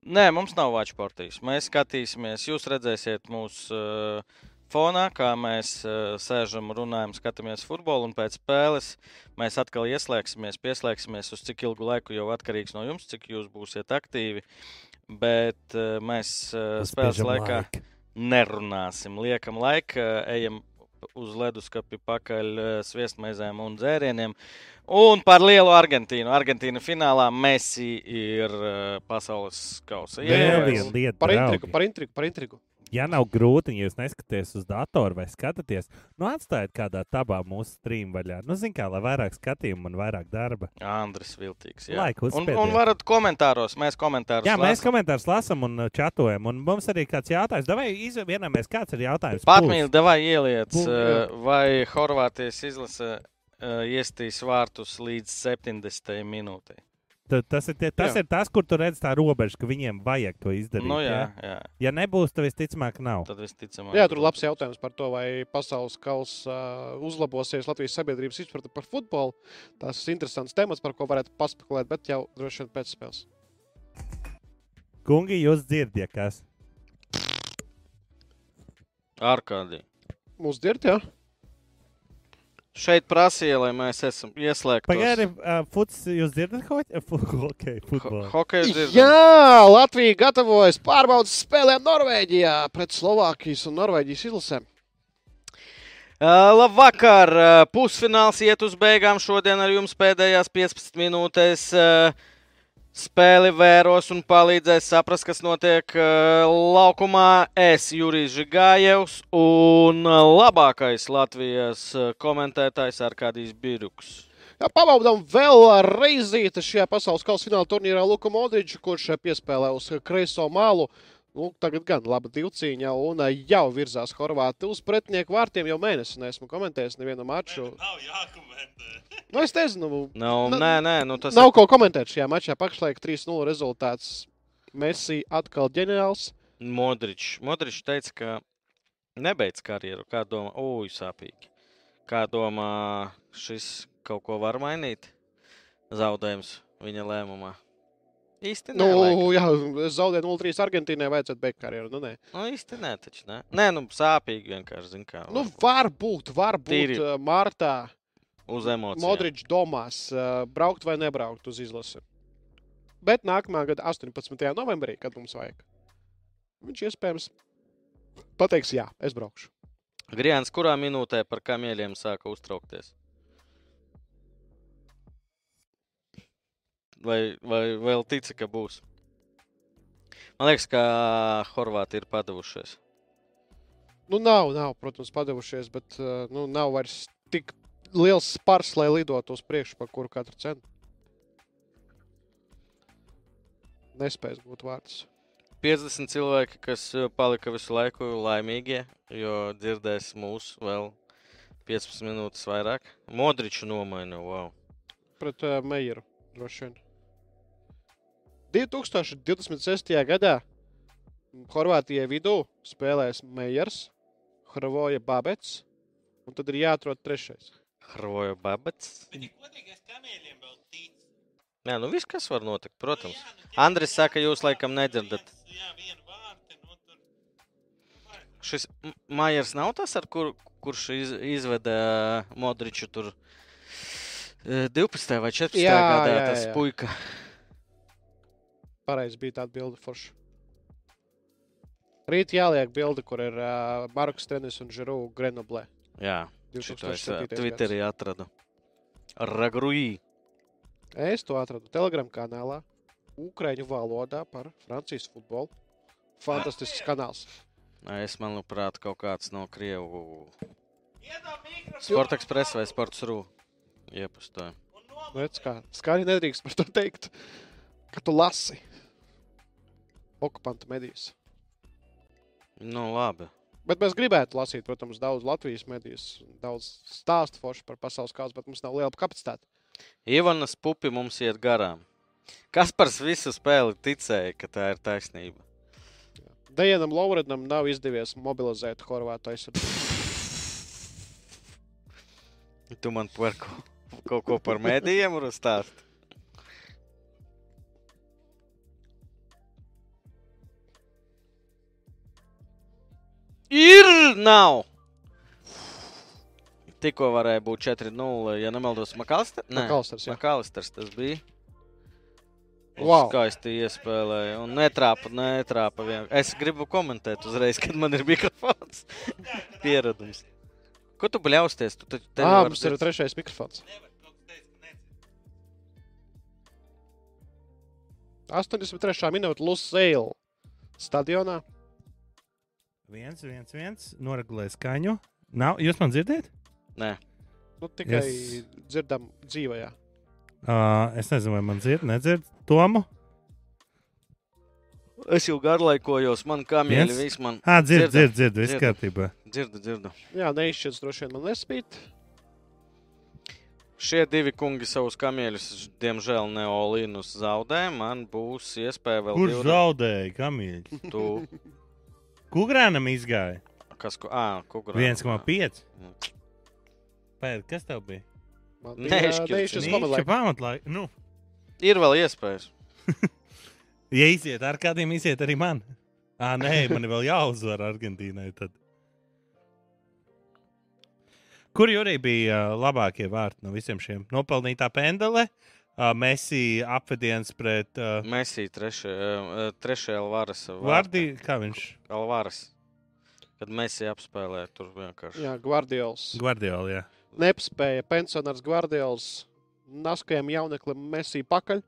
Nē, mums nav watch partijas. Mēs skatīsimies, jūs redzēsiet mūsu uh, fonā, kā mēs uh, sēžam, runājam, skatāmies futbolu. Un pēc spēles mēs atkal ieslēgsimies, pieslēgsimies uz cik ilgu laiku jau atkarīgs no jums, cik jūs būsiet aktīvi. Bet uh, mēs uh, spēles laikā laiku. nerunāsim. Liekam laiku, ejam uz leduskapi pakaļ eh, sviestmaizēm un dzērieniem. Un par lielu Argentīnu. Argentīna finālā Messi ir eh, pasaules kausa. Ieguvēs. viena lieta, Par intrigu, par intrigu, par intrigu. Ja nav grūti, ja jūs neskatāties uz datoru vai skatāties, nu atstājiet kādā tabā mūsu stream vaļā. Nu, zin kā, lai vairāk skatījumu un vairāk darba. Andris Viltīgs. Jā. Un, un varat komentāros, mēs komentārus Jā, mēs lasām. komentārus lasām un uh, čatojam. Un mums arī kāds jautājums. Vai izvēlamies, kāds ir jautājums? Patmīļi, davai ieliec, Puls. uh, vai Horvātijas izlase uh, iestīs vārtus līdz 70. minūtei. Tad Tas ir, tie, tas Jā. ir tas, kur tu redz tā robeža, ka viņiem vajag to izdarīt. Nu, jā, jā? jā. Ja nebūs, tad visticamāk nav. Tad visticamāk. Jā, tur ir labs jautājums par to, vai pasaules kausa uh, uzlabosies Latvijas sabiedrības izpratne par futbolu. Tas ir interesants temats, par ko varētu paspekulēt, bet jau droši vien pēc spēles. Kungi, jūs dzirdat, kas? Ārkārtīgi. Mūsu dzird, jā? Šeit prasīja, lai mēs esam ieslēgti. Pagaidiet, uh, futs, jūs dzirdat, ko okay, futbolu? Dzirdam. Jā, Latvija gatavojas pārbaudas spēlēm Norvēģijā pret Slovākijas un Norvēģijas izlasēm. Uh, labvakar! Uh, pusfināls iet uz beigām. Šodien ar jums pēdējās 15 minūtēs uh, spēli vēros un palīdzēs saprast, kas notiek uh, laukumā. Es, Jurijs Žigājevs un labākais Latvijas uh, komentētājs Arkādijs Biruks. Jā, pabaudām vēl reizīti šajā pasaules kausa fināla turnīrā Luka Modriču, kurš piespēlē uz kreiso malu. Nu, tagad gan laba divcīņa, un eh, jau virzās Horvāti uz pretinieku vārtiem. Jau mēnesi neesmu komentējis nevienu maču. Nav jākomentē. Nu, es nezinu, Nav, Na- nē, nē, nu tas nav ko komentēt šajā mačā. Pašlaik 3-0 rezultāts. Messi atkal ģeniāls. ir Modričs. Modričs teica, ka nebeidz karjeru. Kā domā, ui, sāpīgi. Kā domā, šis kaut ko var mainīt? Zaudējums viņa lēmumā. Īsti nē, Nu, jā, es zaudēju 0-3 Argentīnai, vajadzētu beigt karjeru. Nu, nē. nu īsti nē, taču nē. Nē, nu sāpīgi vienkārši, zin kā. nu, varbūt. varbūt, varbūt Tīri. eh, martā Uz emocijām. Modričs domās, eh, braukt vai nebraukt uz izlasi. Bet nākamā gada 18. novembrī, kad mums vajag, viņš iespējams pateiks, jā, es braukšu. Griens, kurā minūtē par kamieļiem sāka uztraukties? Vai, vai vēl tici, ka būs? Man liekas, ka Horvāti ir padavušies. Nu, nav, nav, protams, padavušies, bet eh, nu, nav vairs tik liels spars, lai lidotu uz priekšu par kuru katru cenu. Nespējas būt vārds. 50 cilvēki, kas eh, palika visu laiku laimīgie, jo dzirdēs mūs vēl 15 minūtes vairāk. Modriču nomaina, wow. Pret uh, Meijeru droši vien. 2026. gadā Horvātijai vidū spēlēs Meijers, Hrvoja Babets, un tad ir jāatrod trešais. Hroja Babets. Nē, nu viss, kas var notikt, protams. Nu, jā, nu, Andris saka, jūs laikam nedzirdat. Jā, viena vārta, nu tur. Šis M- Maiers nav tas, ar kur, kurš iz, izveda Modriču tur ā, 12. vai 14. Jā, gadā. jā, Tas jā. Pareizi bija tāda bilde forša. Rīt jāliek bilde, kur ir uh, Marks Tenis un Žiru Grenoblē. Jā, šito es ā, 2007. gads. Twitterī atradu. Ragruī. Es to atradu Telegram kanālā, Ukrāņu valodā par Francijas futbolu. Fantastisks kanāls. Es manuprāt, kaut kāds no Krievu Sports Express vai Sports Rū. Iepastoja. nomaini. Redz, kā skaļi nedrīkst par to teikt, ka tu lasi okupantu medijas. Nu, labi. Bet mēs gribētu lasīt, protams, daudz Latvijas medijas, daudz stāstu forši par pasaules kausu, bet mums nav liela kapacitāte. Ivanas pupi mums iet garām. Kas par visu spēli ticēja, ka tā ir taisnība? Dejanam Lauredam nav izdevies mobilizēt Horvātu aizsardzību. Tu man par ko, kaut ko par mēdījiem varu Ir, nav! Tikko varēja būt 4-0, ja nemaldos, Makalisters. Makalisters, jā. Makalisters tas bija. Wow. Skaisti iespēlēja. Un netrāpa, netrāpa. Vien. Es gribu komentēt uzreiz, kad man ir mikrofons. Pieredums. Ko tu bļausties? Tu taču Jā, var mums ir trešais mikrofons. Nevar, kaut kas teica, ka nedzird. 83. minūte Lusaila stadionā. Viens, viens, viens. Noregulē skaņu. Nav, jūs man dzirdat? Nē, Nu, tikai Es- yes. dzirdam dzīvajā. Uh, es nezinu, vai man dzird, nedzird. Tomu? es jau garlaikojos, man kamieļi Viens? viss man Ah, dzird, Dzirdam, dzird, dzird. Viss kārtībā. dzirda, dzirda. Jā, neizšķirts droši vien man nespīt. Šie divi kungi savus kamieļus, diemžēl, neolīnus zaudē. Man būs iespēja vēl Kurš divreiz- zaudēja kamīļus? Tu, Kukurānam izgāja kas, ko, ā, kukurā. 1,5. Pēc, kas tev bija? Nīča pamatlaika. Nu, Ir vēl iespējas. ja iziet ar kādiem, iziet arī man. Ah, nē, man ir vēl jāuzvar Argentīnai. Tad. Kur arī bija labākie vārti no visiem šiem? Nopelnītā pendele, uh, Messi apvediens pret uh, Messi trešajā, trešajā Alvaras. Vārdi. Kā viņš? Alvaras. Kad Messi apspēlē, tur vienkārši. Jā, Guardiols. Guardiola. Jā. Nespēja pensionārs Guardiols naskajam jauneklim Messi pakaļ.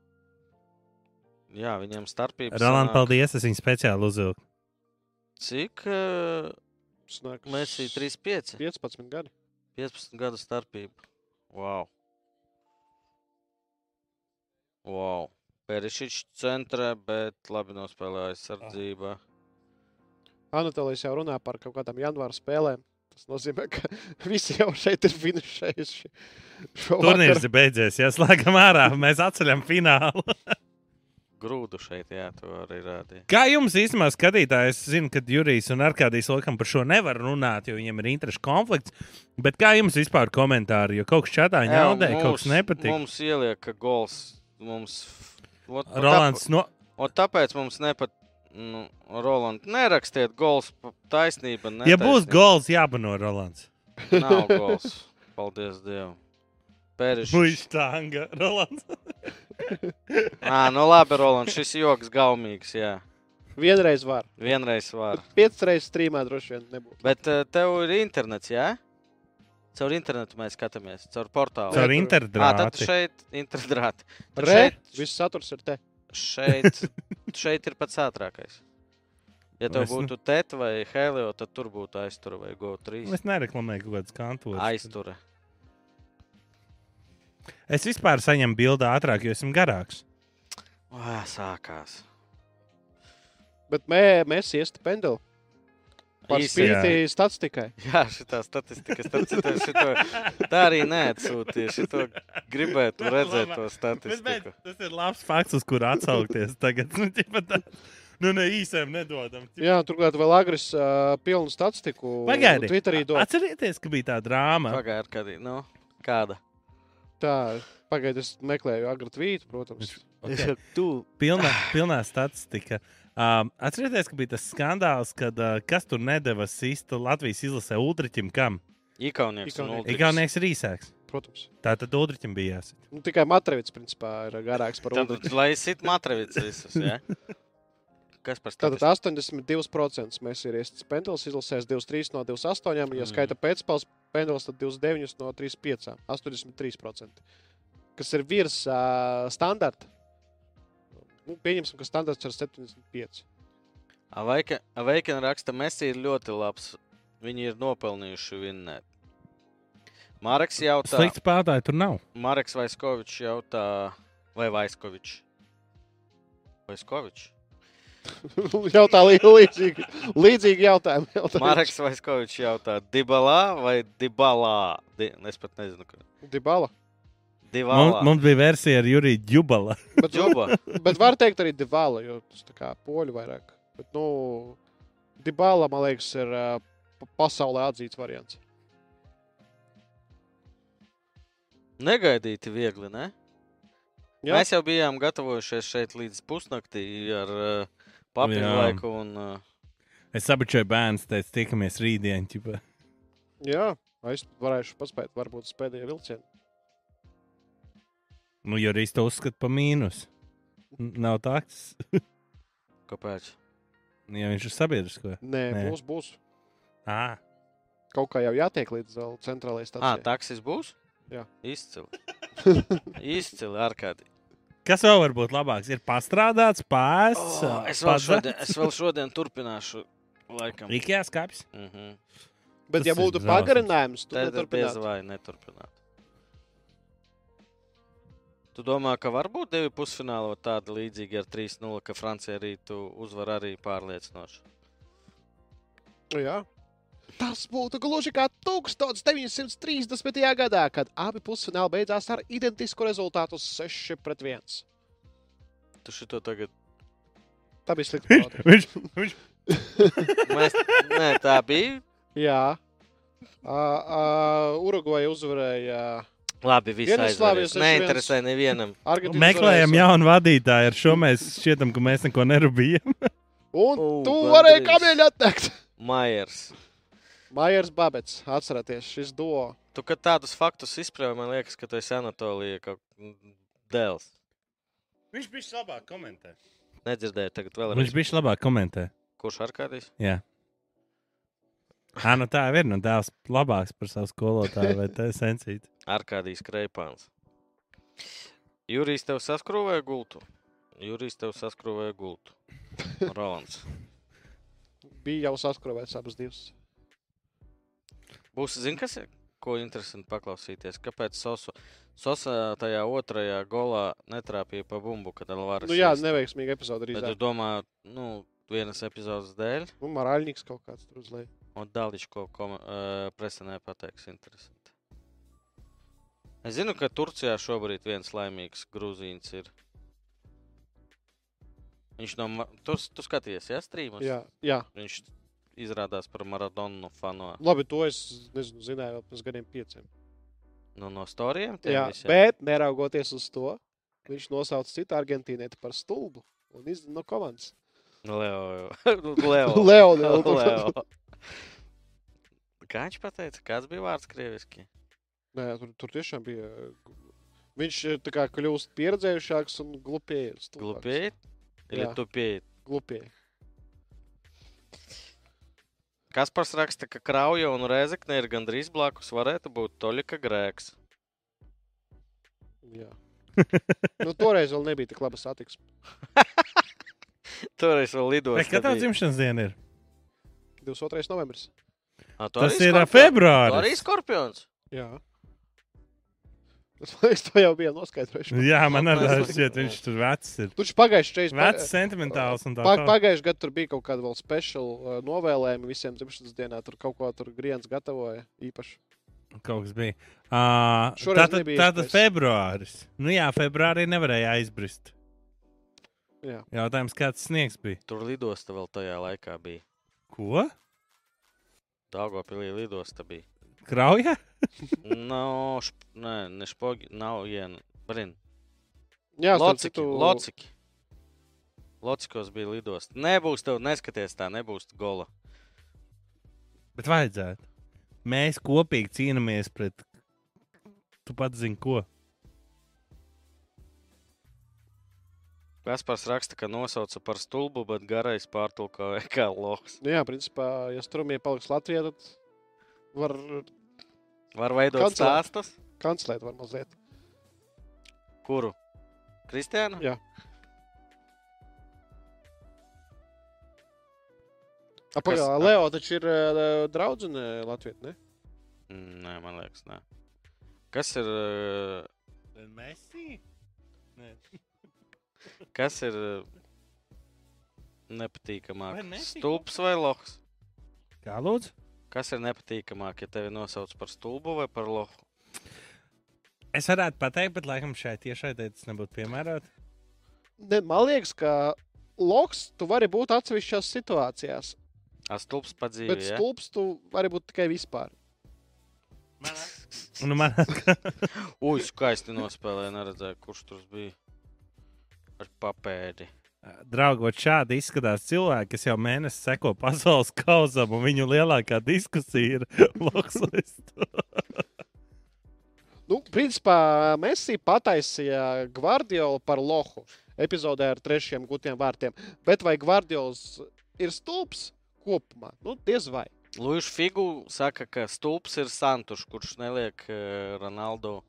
Jā, viņiem starpības. Roland, sanāk- paldies. Es viņu speciāli uzvilku. Cik uh, Messi 3,5? 15 gadi. 15 gadu starpība. Wow. Wow. Perišiņš centrē, bet labi nospēlēja aizsardzībā. Anatolijas jau runā par kaut kādām janvāra spēlēm. Tas nozīmē, ka visi jau šeit ir finišējuši. Turnīrs ir beidzies. Jā, slēgam ārā. Mēs atceļam finālu. Grūdu šeit, jā, to arī rādīja. Kā jums īstenībā skatītāji, es zinu, ka Jurijs un Arkādijs laikam par šo nevar runāt, jo viņiem ir interešu konflikts. Bet kā jums vispār komentāri? Jo kaut kas čatā ņaudē, kaut kas mums- nepatīk. Mums ieliek, ka gols mums. Ot, Rolands, no... Ot tāpēc mums nepat. Nu, Roland, nerakstiet gols, pa- taisnība. ja būs netaisnība. gols, jābano Rolands. Nav gols. Paldies Dievam. Pērišķis. Puisis tanga, Rolands. Ā, nu labi, Roland, šis joks gaumīgs, jā. Vienreiz var. Vienreiz var. Piecas reizes strīmā droši vien nebūtu. Bet uh, tev ir internets, jā? Caur internetu mēs skatāmies, caur portālu. Caur tur- Ā, tad šeit internetā. Re, Šeit, viss saturs ir te. šeit, šeit ir pats ātrākais. Ja tev Es ne- būtu teta vai helio, tad tur būtu aiztura vai go3. Es nereklamēju kaut kādas kantos. Aiztura. Es vispār saņemu bildi ātrāk, jo esmu garāks. Vā, sākās. Bet mē, mēs iesti pendeli. Par spīti statistikai. Jā, šī statistika, starp citu, šito, tā arī neatsūtīja. Šito gribētu redzēt to Bet, bet, statistiku. tas ir labs fakts, uz kuru atsaukties tagad. Nu, ķipa tā- nu ne īsēm nedodam. ķipa. Jā, turklāt vēl agresīvs uh, pilnu statistiku. Pagaidi. Twitterī dod. Atcerieties, ka bija tā drāma. Pagaidā, kad nu, kāda? Tā, pagaidi, es meklēju agru tvītu, protams. Okay. Tu. Pilnā, pilnā statistika. Um, atcerieties, ka bija tas skandāls, kad uh, kas tur nedeva sistu Latvijas izlasē Ulričam, kam? Ikaunieks. un Ikaunieks. Ir īsāks. protams. Tā tad Ulričam bija jāsit. Nu, tikai Matrevits, principā, ir garāks par Ulriču. lai sit Matravits visus, jā? Kas par Tātad statistiku? 82% mēs ir iestāts pendulis, izlasēs 23 no 28. Ja Mm. skaita pēcpāles pendulis, tad 29 no 35. 83%. Kas ir virs uh, standarta. Nu, pieņemsim, ka standarts ir 75. Aveikina raksta, Messi ir ļoti labs. Viņi ir nopelnījuši vinnēt. Marks jautā, Slikts spēlētāji tur nav. Marks Vaiskovičs jautā, vai Vaiskovičs? Vaiskovičs? Jautā lī- līdzīgi, līdzīgi jautājumi. jautājumi. Marks Vaiskovičs jautā, Dibalā vai Dibalā? Di, es pat nezinu, kur. Dibala. Mums, mums bija versija ar Juriju Džubala. Bet, Džuba. bet var teikt arī Dibala, jo tas tā kā poļu vairāk. Bet, nu, Dibala, man liekas, ir uh, pa- pasaulē atzīts variants. Negaidīti viegli, ne? Jā. Mēs jau bijām gatavojušies šeit līdz pusnaktī ar uh, papīra Jā. laiku. Un, uh, Es sabučoju bērnu, teicu, tiekamies rītdien. ķipa. Jā, es varēšu paspēt, varbūt uz pēdējā vilciena. Nu, Jurijs to uzskata par mīnus. Nav tāds, kāpēc? ja viņš ir sabiedrisko. Nē, Nē. būs, būs. Ah, Kaut kā jau jātiek līdz centrālajai Ah, stācijai. taksis būs? Jā. Izcili. Izcili, ārkārtīgi. kas vēl var būt labāks? Ir pastrādāts, pārists. Oh, es, vēl šodien, es vēl šodien turpināšu Laikam. Ikea skāpis. Mhm. Bet, Tas ja būtu pagarinājums, tad Tad ir diez neturpinātu. Tu domā, ka var būt divi pusfināli tādi līdzīgi ar 3-0, ka Francija arī tu uzvar arī pārliecinoši? Nu Jā. Tas būtu gluži kā 1930. gadā, kad abi pusfināli beidzās ar identisku rezultātu 6 pret 1. Tu šito tagad. Tā bija slikta. Viņš, viņš, viņš Mēs... Nē, tā bija. Jā. Uh, uh, Urugvaja uzvarēja. Labi, viss aizvarēs. Neinteresē nevienam. Meklējam jaunu vadītāju. Ar šo mēs šķietam, ka mēs neko nerūpējam. Un U, tu varēji kamieļi atteikt. Maiers. Maiers Babets, atcerieties, šis duo. Tu, kad tādus faktus izsprāvi, man liekas, ka tu esi Anatolija kaut dēls. Viņš bija labāk komentē. Nedzirdēju, tagad vēl Viņš bija labāk komentē. Kurš ar kādīs? Jā. Ā, nu tā ir. Nu, tēvs labāks par savu skolotāju vai te sensīti. Ar kādīs kreipāns. Jurijs tev saskrūvēja gultu. Jurijs tev saskrūvēja gultu. Rolands. Bija jau saskrovēts abas divas. Būs, zini, kas ir? Ko interesanti paklausīties. Kāpēc Sosa, Sosa tajā otrajā golā netrāpīja pa bumbu, kad Alvārs Nu jā, neveiksmīga epizode arī. Bet tu domā, nu, vienas epizodes dēļ, Nu, Marāļņiks kaut kāds tur uzlēja. un Dāļš ko kom, uh, presenē pateiks interesanti. Es zinu, ka Turcijā šobrīd viens laimīgs grūzīns ir. Viņš no, Ma- tu, tu skaties, jā, strīmus? Jā, jā. Viņš izrādās par Maradonu fanu. Labi, to es nezinu, zināju jau pirms gadiem pieciem. Nu, no storijiem? Jā, bet neraugoties uz to, viņš nosauca citu argentīnieti par stulbu un izdeva no komandas. Leo. Leo. Leo, Leo. Leo. Kā viņš pateica? Kāds bija vārds krieviski? Nē, tur, tur tiešām bija. Viņš eh, tā kā kļūst pieredzējušāks un glupējis. Glupēji? Или Jā. tupēji? Glupēji. Kaspars raksta, ka Krauja un Rēzekne ir gandrīz blakus. Varētu būt Toļika grēks. Jā. nu, toreiz vēl nebija tik laba satiksme. Toreiz vēl lidos. Kad tā dzimšanas diena ir? 22. novembris. Tas ir ā, februāris. Arī skorpions. Jā. Es to jau biju noskaidrojis. Jā, man arī šķiet, viņš tur vecs ir. Viņš pagājušajā reizē Vecs, sentimentāls un tā Pa. Pagājušajā gadā tur bija kaut kāda vēl speciāla uh, novēlējuma visiem dzimšanas dienā. Tur kaut ko tur grīns gatavoja īpaši. Kaut kas bija. Uh, tātad, tātad februāris. Nu jā, februārī nevarēja aizbrist. Jā. Jautājums, kāds sniegs bija? Tur lidosta vēl tajā laikā bija. Ko? Daugopilī lidosta bija. Krauja? Nav, šp... nē, ne špogi, nav iena. Brin. Jā, Lociki, citu, lociki. Locikos bija lidosta. Nebūs tev, neskaties tā, nebūs gola. Bet vajadzētu. Mēs kopīgi cīnāmies pret. Tu pats zini, ko. Kaspars raksta, ka nosauca par stulbu, bet garais pārtulkoja kā loks. Nu, jā, principā, ja strūmie paliks Latvijā, tad var Var veidot Kancelēt. stāstus? kancelēt var mazliet. Kuru? Kristiānu? Jā. Kas- Leo taču ir uh, draudzene Latvijā, ne? Nē, man liekas, nē. Kas ir, eh, Messi? kas ir Vai nepatīkamāk? Messi Stulbs vai loks? Kā lūdzu? Kas ir nepatīkamāk, ja tevi nosauc par stulbu vai par loku? Es varētu pateikt, bet laikam šai tiešai tas nebūtu piemērots. ne? Man liekas, ka loks tu vari būt atsevišķās situācijās, A stulbs padzīvi, bet ja? stulbs tu vari būt tikai vispār. Nu, man Ui, skaisti nospēlēja, neredzēju, kurš tur bija. Ar papēdi. Draugot, šādi izskatās cilvēki, kas jau mēnesi seko pasaules kausam, un viņu lielākā diskusija ir Lokslists. Nu, principā Messi pataisīja Gvardiolu par lohu epizodē ar trešiem gutiem vārtiem. Bet vai Gvardiols ir stulbs kopumā? Nu, diez vai. Luīš Figu saka, ka stulbs ir Santušs, kurš neliek uh, Ronaldu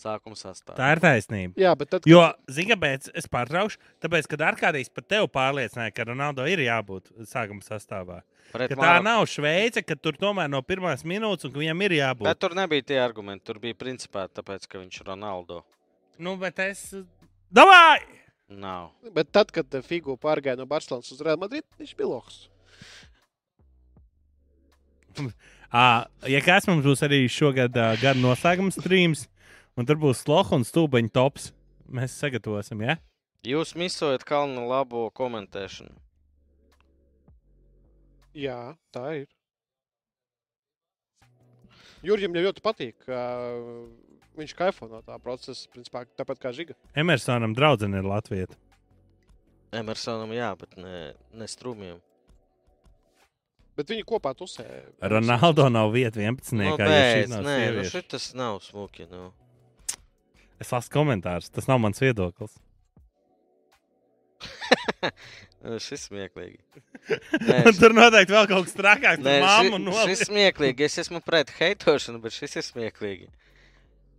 Sākuma sastāvā. Tā ir taisnība. Jā, bet tad, Jo, zini, kāpēc es pārtraukšu? Tāpēc, kad Arkādijs par tevi pārliecināja, ka Ronaldo ir jābūt sākuma sastāvā. Pret Ka tā Maroku. nav Šveice, ka tur tomēr no pirmās minūtes, un ka viņam ir jābūt. Bet tur nebija tie argumenti. Tur bija principā tāpēc, ka viņš ir Ronaldo. Nu, bet es. Davai! Nav. bet tad, kad Figu pārgāja no Barcelonas uz Real Madrid, viņš bija lohs. À, ja kāds mums būs arī šogad uh, gada noslēguma streams, un tur būs sloha un stūbeņa tops, mēs sagatavosim, ja? Jūs misojat kalnu labo komentēšanu. Jā, tā ir. Jurijam jau ļoti patīk. ka Viņš kaifo no tā procesa, principā tāpat kā Žiga. Emersonam draudzene ir Latvija. Emersonam jā, bet ne, ne strūmiem. Bet viņi kopā tusē. Ronaldo nav vieta 11. Nu, kā jau šī beidz, nav nē, nu sieviešu. šitas nav smuki. Nu. Es lasu komentārus, tas nav mans viedoklis. Nu, Šis smieklīgi. Tur noteikti vēl kaut kas trakāks. Nē, ši, šis smieklīgi. Es esmu pret heitošanu, bet šis ir smieklīgi.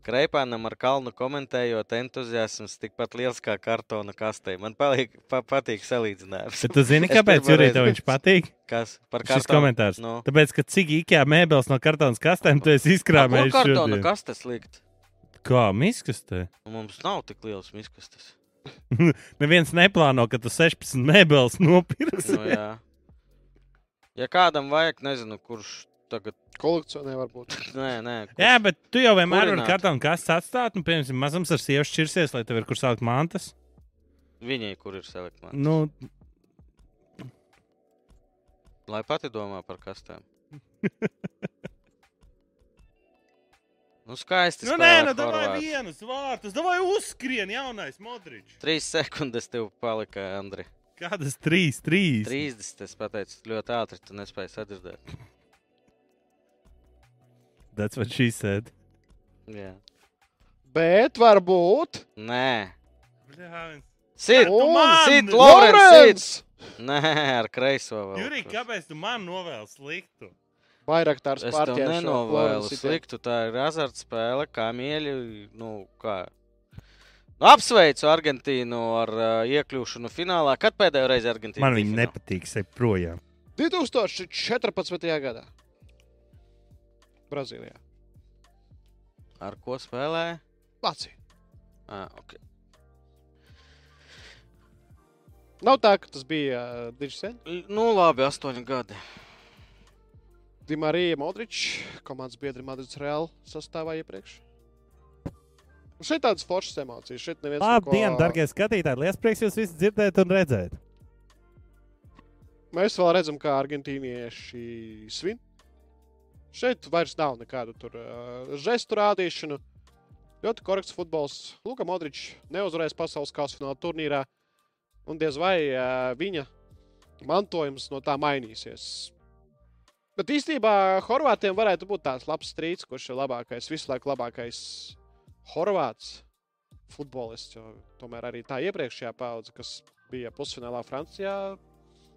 Kreipānam ar kalnu komentējot, entuziasms tikpat liels kā kartona kastē. Man palīk, pa, patīk salīdzinājums. Bet tu zini, kāpēc tev viņš patīk? Kas par Šis kartonu? komentārs. Nu. Tāpēc, ka cik IKEA mēbeles no kartonas kastēm tu esi Kur izkrāmējis kartona kastes likt? Kā miskastē? Mums nav tik liels miskastes. Neviens neplāno, ka tu 16 mēbeles nopirksi. Nu, jā. Ja kādam vajag, nezinu, kurš tagad. Kolekcionē varbūt. Nē, nē. Kurš... Jā, bet tu jau vienmēr vari kartonu kastes atstāt, un, piemēram, mazums ar sievu šķirsies, lai tev ir kur sākt mantas. Viņai, kur ir selekta. Nu, Lai pati domā par kastēm. nu, skaisti. nu nē, nu davai vienas vārtus, davai uzskrien jaunais Modričs. Trīs sekundes tev palika, Andri. Kādas trīs, trīs? 30. Es pateicu, ļoti ātri tu nespēji sadzirdēt. That's what she said. Jā. Bet varbūt. Nē. Bļāviens. Sit! Un man! Sit, Lorenz! Sit! Lorenz! Nē, ar kreiso vēl. Jurij, kāpēc tu man novēli sliktu? Tev spārķēšana. nenovēlu sliktu. Tā ir azartspēle, kā mīļi. Nu, kā. Nu, apsveicu Argentīnu ar uh, iekļūšanu finālā. Kad pēdējo reizi Argentīna? Man viņa finālā? nepatīk, sej projām. 2014. gadā. Brazīlijā. Ar ko spēlēja? Vācija. Ah, okay. Nav tā, ka tas bija uh, Digis sen. Nu, labi, astoņi gadi. Dimarija Modričs, komandas biedri Madrids Real sastāvā iepriekš. Un Šeit tādas foršas emocijas. Šeit neviens Labdien, darbie skatītāji! Liels prieks jūs visus dzirdēt un redzēt! Mēs vēl redzam, kā argentīnieši svin. Šeit vairs nav nekādu tur uh, žestu rādīšanu. Ļoti korekts futbols. Luka Modričs neuzvarēs pasaules kausa fināla turnīrā. Un diez vai uh, viņa mantojums no tā mainīsies. Bet īstenībā Horvātiem varētu būt tāds labs strīds, kurš ir labākais, visu laiku labākais Horvāts futbolists. Tomēr arī tā iepriekšējā paudze, kas bija pusfinālā Francijā,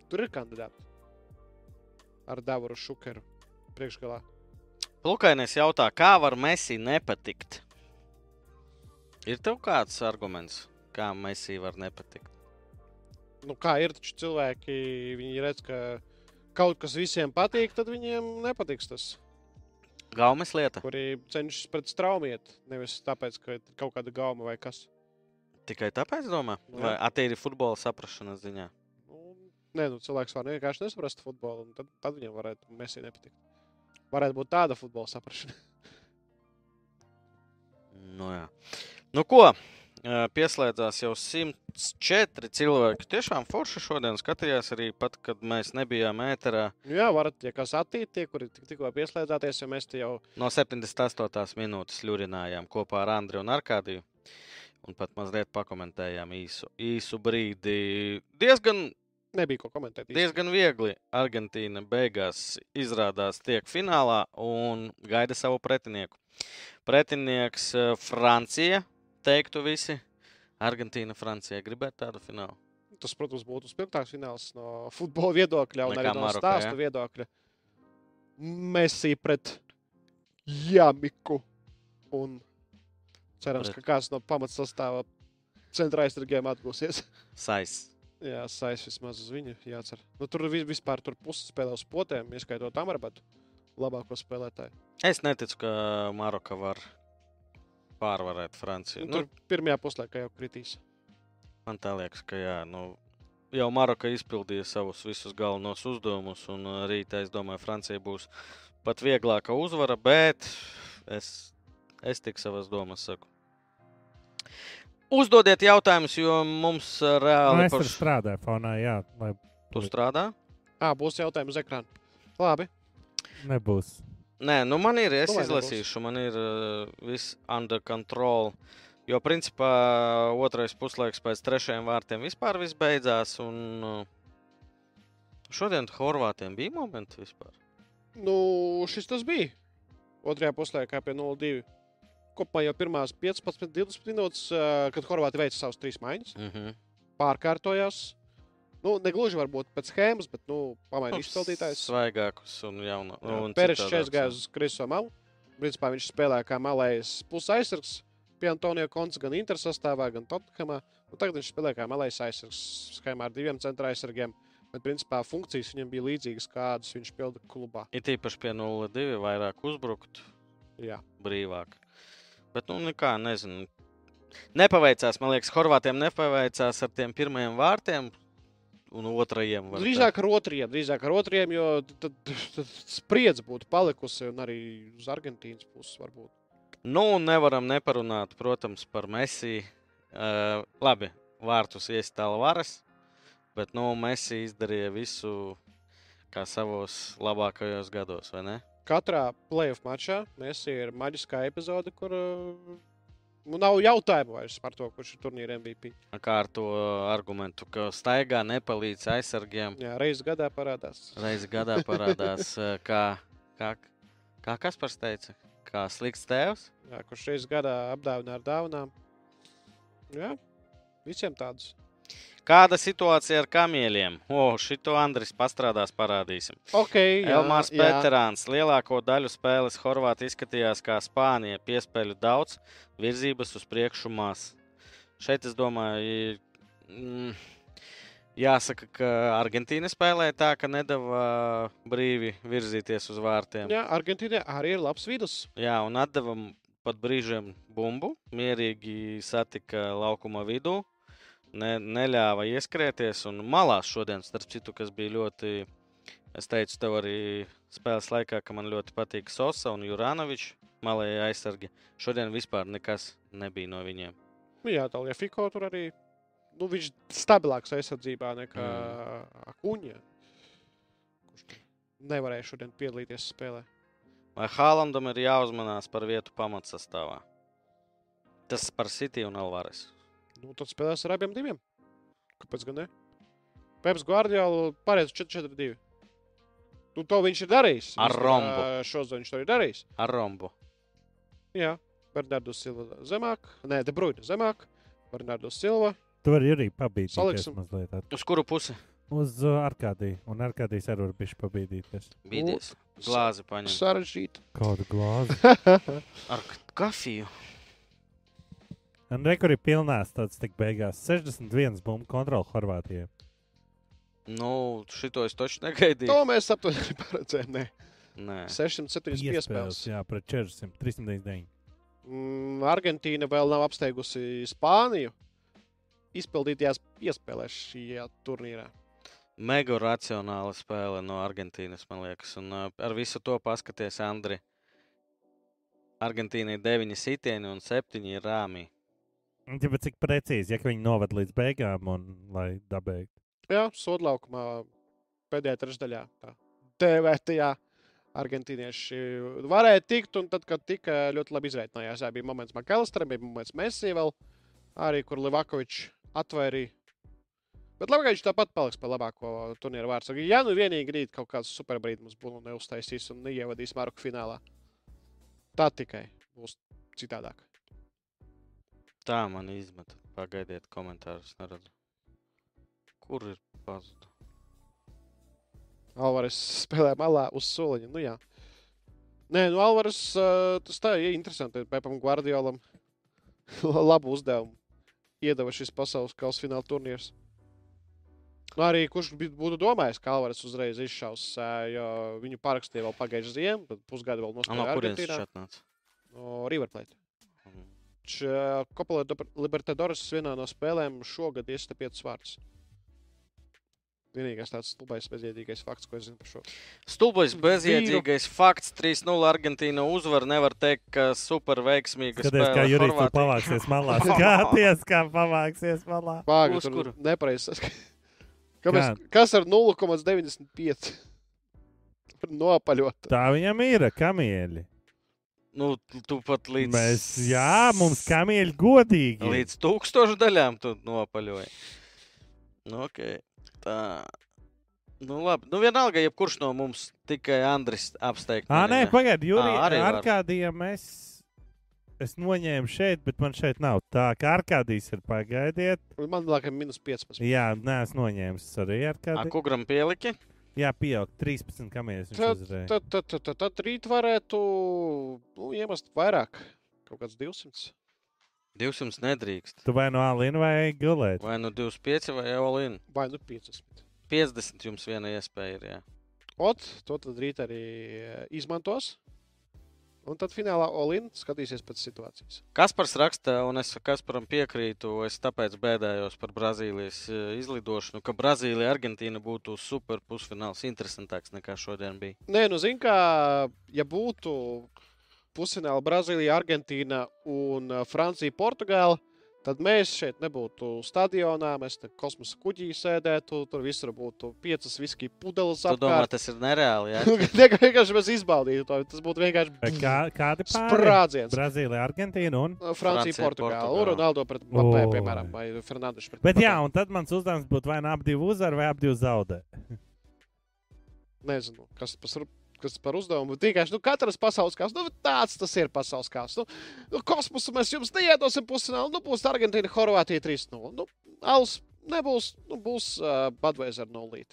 tur ir kandidāti ar Davoru Šukeru priekšgalā. Lukainēs jautā, kā var Messi nepatikt? Ir tev kāds arguments, kā Messi var nepatikt? Nu, kā ir taču cilvēki, viņi redz, ka kaut kas visiem patīk, tad viņiem nepatiks tas. Gaumes lieta. Kuri cenšas pret straumiet, nevis tāpēc, ka ir kaut kāda gauma vai kas. Tikai tāpēc domā? Jā. Vai attīri futbola saprašanas ziņā? Nu, nē, nu, cilvēks var vienkārši nesaprast futbolu, un tad, tad viņam varētu mesī nepatikt. Varētu būt tāda futbola saprašana. Nu, jā. nu ko? Pieslēdzās jau 104 cilvēki. Tiešām forši šodien skatījās arī pat, kad mēs nebijām ēterā. Jā, varat, ja kas attīt, tie, kuri tik- tikko pieslēdzāties, jo mēs te jau No 78. minūtes ļurinājām kopā ar Andriu un Arkādiju. Un pat mazliet pakomentējām īsu, īsu brīdi. Diezgan, nebija ko komentēt. īsti. diezgan viegli. Argentīna beigās izrādās tiek finālā un gaida savu pretinieku. Pretinieks Francija, teiktu visi. Argentīna, Francija gribētu tādu finālu. Tas, protams, būtu spilgtāks fināls no futbola viedokļa un Nekā arī no Marokā, stāstu jā? viedokļa. Messi pret Jamiku un Cerams, Pret. ka kāds no pamatsastāvā centra aizsargiem atgūsies. Sais. Jā, sais vismaz uz viņu jācer. Nu, tur vi- vispār tur pusi spēlē uz potēm, ieskaitot Amarbatu, labāko spēlētāju. Es neticu, ka Maroka var pārvarēt Franciju. Nu, Nu, tur pirmajā puslaikā jau kritīs. Man tā liekas, ka jā, nu, jau Maroka izpildīja savus visus galvenos uzdevumus, un uh, rīt, es domāju, Francija būs pat vieglāka uzvara, bet es, es tik savas domas saku. Uzdodiet jautājumus, jo mums uh, Nu, reāli es tur paš... strādāju fonā, jā, lai tu strādā. Ā, būs jautājums uz ekrāna. Labi. nebūs. Nē, nu man ir, es izlasīšu, man ir uh, viss under control. Jo, principā, otrais puslaiks pēc trešajiem vārtiem vispār beidzās. Un, uh, šodien Horvātiem bija momenti vispār. Nu, šis tas bija. Otrajā puslaikā pie 0-2. Kopumā jau pirmās 15, 20 minūtes, ā, kad Horvāti veica savus trīs maiņas, Mm -hmm. pārkārtojās. Nu, negluži varbūt pēc schēmas, bet nu, pamainīja izpildītājs. Svaigākus un Pērečs citādākus, šeit gāja uz Kriso malu. Principā viņš spēlēja kā malējs puses aizsargs. Pie Antonija Konca gan Inter sastāvā, gan Tottenhamā. Nu, tagad viņš spēlē kā malējs aizsargs schēmā ar diviem centra aizsargiem. Bet, principā, funkcijas viņam bija līdzīgas, kādas viņš pilda klubā. It īpaši pie 0-2 vairāk uzbrukt, Jā. brīvāk. Bet, nu, nekā, nezinu. Nepaveicās, man liekas, Horvātiem nepaveicās ar tiem pirmajiem vārtiem un otrajiem. var Drīzāk ar otriem, drīzāk ar otriem, jo tad, tad spriedze būtu palikusi un arī uz Argentīnas puses varbūt. Nu, nevaram neparunāt, protams, par Messi. Uh, labi, vārtus iestāla varas, bet nu, Messi izdarīja visu kā savos labākajos gados, vai ne? Katrā playoff mačā mēs ir maģiskā epizode, kur uh, nu, nav jautājumu vairs par to, kurš ir turnīra MVP. Kā ar to argumentu, ka staigā nepalīdz aizsargiem. Jā, reizes gadā parādās. Reizi gadā parādās, eh, kā, kā, kā Kaspars teica, kā slikts tēvs. Jā, kurš reizes gadā apdāvina ar dāvanām. Jā, visiem tādus. Kāda situācija ar kamieļiem? O, šito Andris pastrādās, parādīsim. Okay, jā, Elmārs jā. Peterāns. Lielāko daļu spēles Horvātija izskatījās kā Spānija. Piespēļu daudz, virzības uz priekšu maz. Šeit es domāju, mm, jāsaka, ka Argentīna spēlēja tā, ka nedava brīvi virzīties uz vārtiem. Jā, Argentīnā arī ir labs vidus. Jā, un atdevam pat brīžiem bumbu. Mierīgi satika laukuma vidū. Ne, neļāva ieskrieties. Un malās šodien, starp citu, kas bija ļoti. Es teicu tev arī spēles laikā, ka man ļoti patīk Sosa un Juranovičs. Malēja aizsargi. Šodien vispār nekas nebija no viņiem. Nu, jā, tā Fiko tur arī. Nu, viņš ir stabilāks aizsardzībā nekā mm. Akuņa. Kurš nevarēja šodien piedalīties spēlē. Vai Hālandam ir jāuzmanās par vietu pamatsastāvā? Tas par City un Alvarez. Nu, tad spēlēs ar abiem diviem. Kāpēc gan ne? Peps Guardiola pareizi 4-4-2. Nu, to viņš ir darījis. Ar rombu. Šodien viņš to ir darījis. Ar rombu. Jā, Bernardo Silva zemāk. Nē, De Bruyne zemāk. Bernardo Silva. Tu vari arī pabīdīties Saliksim. mazliet. at- Uz kuru pusi? Uz uh, Arkādiju. Un Arkādijas arī var bišķi pabīdīties. Bīdies. Glāzi paņem. Sarežģīti. Kādu glāzi. Ar kafiju. Un rekur ir pilnās tāds tik beigās. 61 bumbu kontroli Horvātijai. Nu, šito es taču negaidīju. To mēs aptuveni paredzējām. Nē, Nē, 607 piespēles. Jā, pret 400, 399. Mm, Argentīna vēl nav apsteigusi Spāniju. Izpildītajās iespēlēs šajā turnīrā. mega racionāla spēle no Argentīnas, man liekas. Un uh, ar visu to paskaties, Andri. Argentīna ir 9 sitieni un 7 ir rāmī. Ja, bet cik precīzi, ja viņi noved līdz beigām un lai dabēgtu. Jā, sodlaukumā pēdējā trešdaļā. Tā dēvētajā argentīnieši varēja tikt, un tad, kad tika ļoti labi izreikinājās, jā, bija moments Makalisteram, bija moments Messi vēl, arī kur Livakovičs atvairīja. Bet labi, ka viņš tāpat paliks par labāko turnīru vārdu. Ja nu vienīgi rīt kaut kāds superbrīdis mums būs un neuztaisīs un neievadīs Maroku finālā, tā tikai būs citādāk. Tā man izmet. Pagaidiet, komentārus neredzu. Kur ir pazuda? Alvarez spēlē malā uz soliņa. Nu, jā. Nē, nu Alvarez uh, tas tā ir interesanti. Pēpam Guardiolam labu uzdevumu iedeva šis pasaules kausa fināla turnīrs. Nu, arī kurš būtu domājis, ka Alvarez uzreiz izšaus, jo viņu parakstīja vēl pagājušajā ziemā, tad pusgadu vēl No nospēlēja kurienes viņš Argentīnā. atnāca? No River Plate. Mhm. Kopā Libertadores vienā no spēlēm šogad iesta 5 vārdus. Vienīgais tāds stulbais, bezjēdzīgais fakts, ko es zinu par šo. Stulbais bezjēdzīgais fakts. 3-0 Argentīna uzvar. Nevar teikt, ka super veiksmīga Skaties, kā Jurijs tur pavāksies malā. Skaties, kā pavāksies malā. Pāga, Uz kuru? nepareizi saskatīt. Kāpēc? Kas ar 0,95? Nopaļot. Tā viņam ir kamieļi. Nu, tu pat līdz, Mēs, jā, mums kamieļi godīgi. līdz tūkstošu daļām tu nopaļoji. Nu, ok. Tā. Nu, labi. Nu, vienalga, jebkurš no mums tikai Andris apsteigts. Ā, nē, pagaidi, Jurija. Ā, arī var. Arkādijam es, es noņēmu šeit, bet man šeit nav. Tā kā Arkādijs ir pagaidiet. Man liekas, minus 15. Jā, nē, es noņēmu arī Arkādiju. Kuram pieliki? Jā, pieaug 13 kamieļus. viņš Tad, tad, tad, tad, tad, tad rīt varētu nu, iemest vairāk. Kaut kāds 200. 200 nedrīkst. Tu vai no Alina vai gulēt? Vai nu 25 vai Olin. Vai nu 50. 50 jums viena iespēja ir. Jā. Ot, to tad rīt arī eh, izmantos. Un tad finālā Olin skatīsies pēc situācijas. Kaspars raksta, un es Kasparam piekrītu, es tāpēc bēdājos par Brazīlijas eh, izlidošanu, ka Brazīlija, Argentīna būtu super pusfināls interesantāks nekā šodien bija. Nē, nu, zini, kā ja būtu pusfināla Brazīlija, Argentīna un ā, Francija, Portugāla, tad mēs šeit nebūtu stadionā, mēs te kosmosa kuģī sēdētu, tur visur būtu piecas viskija pudeles Tu domā, apkārt. tas ir nereāli? Jā? Tikai vienkārši mēs izbaudītu to. Tas būtu vienkārši Kā, kādi sprādziens. Brazīlija, Argentīna un. Francija, Francija, Portugāla, Ronaldo pret Mbappé, piemēram, vai Fernandes pret Bet jā, Mbappé. un tad mans uzdevums būtu vai nu abi divi uzvar, vai abi divi zaudē. Nezinu, kas tas par, kas par uzdevumu. Vienkārši nu, katrs pasaules kāds, nu, tāds tas ir pasaules kāds. Nu, nu, kosmosu mēs jums neiedosim pusfinālu, nu, būs Argentīna, Horvātija 3-0. Nu, Alus nebūs, nu, būs uh, Budweiser 0.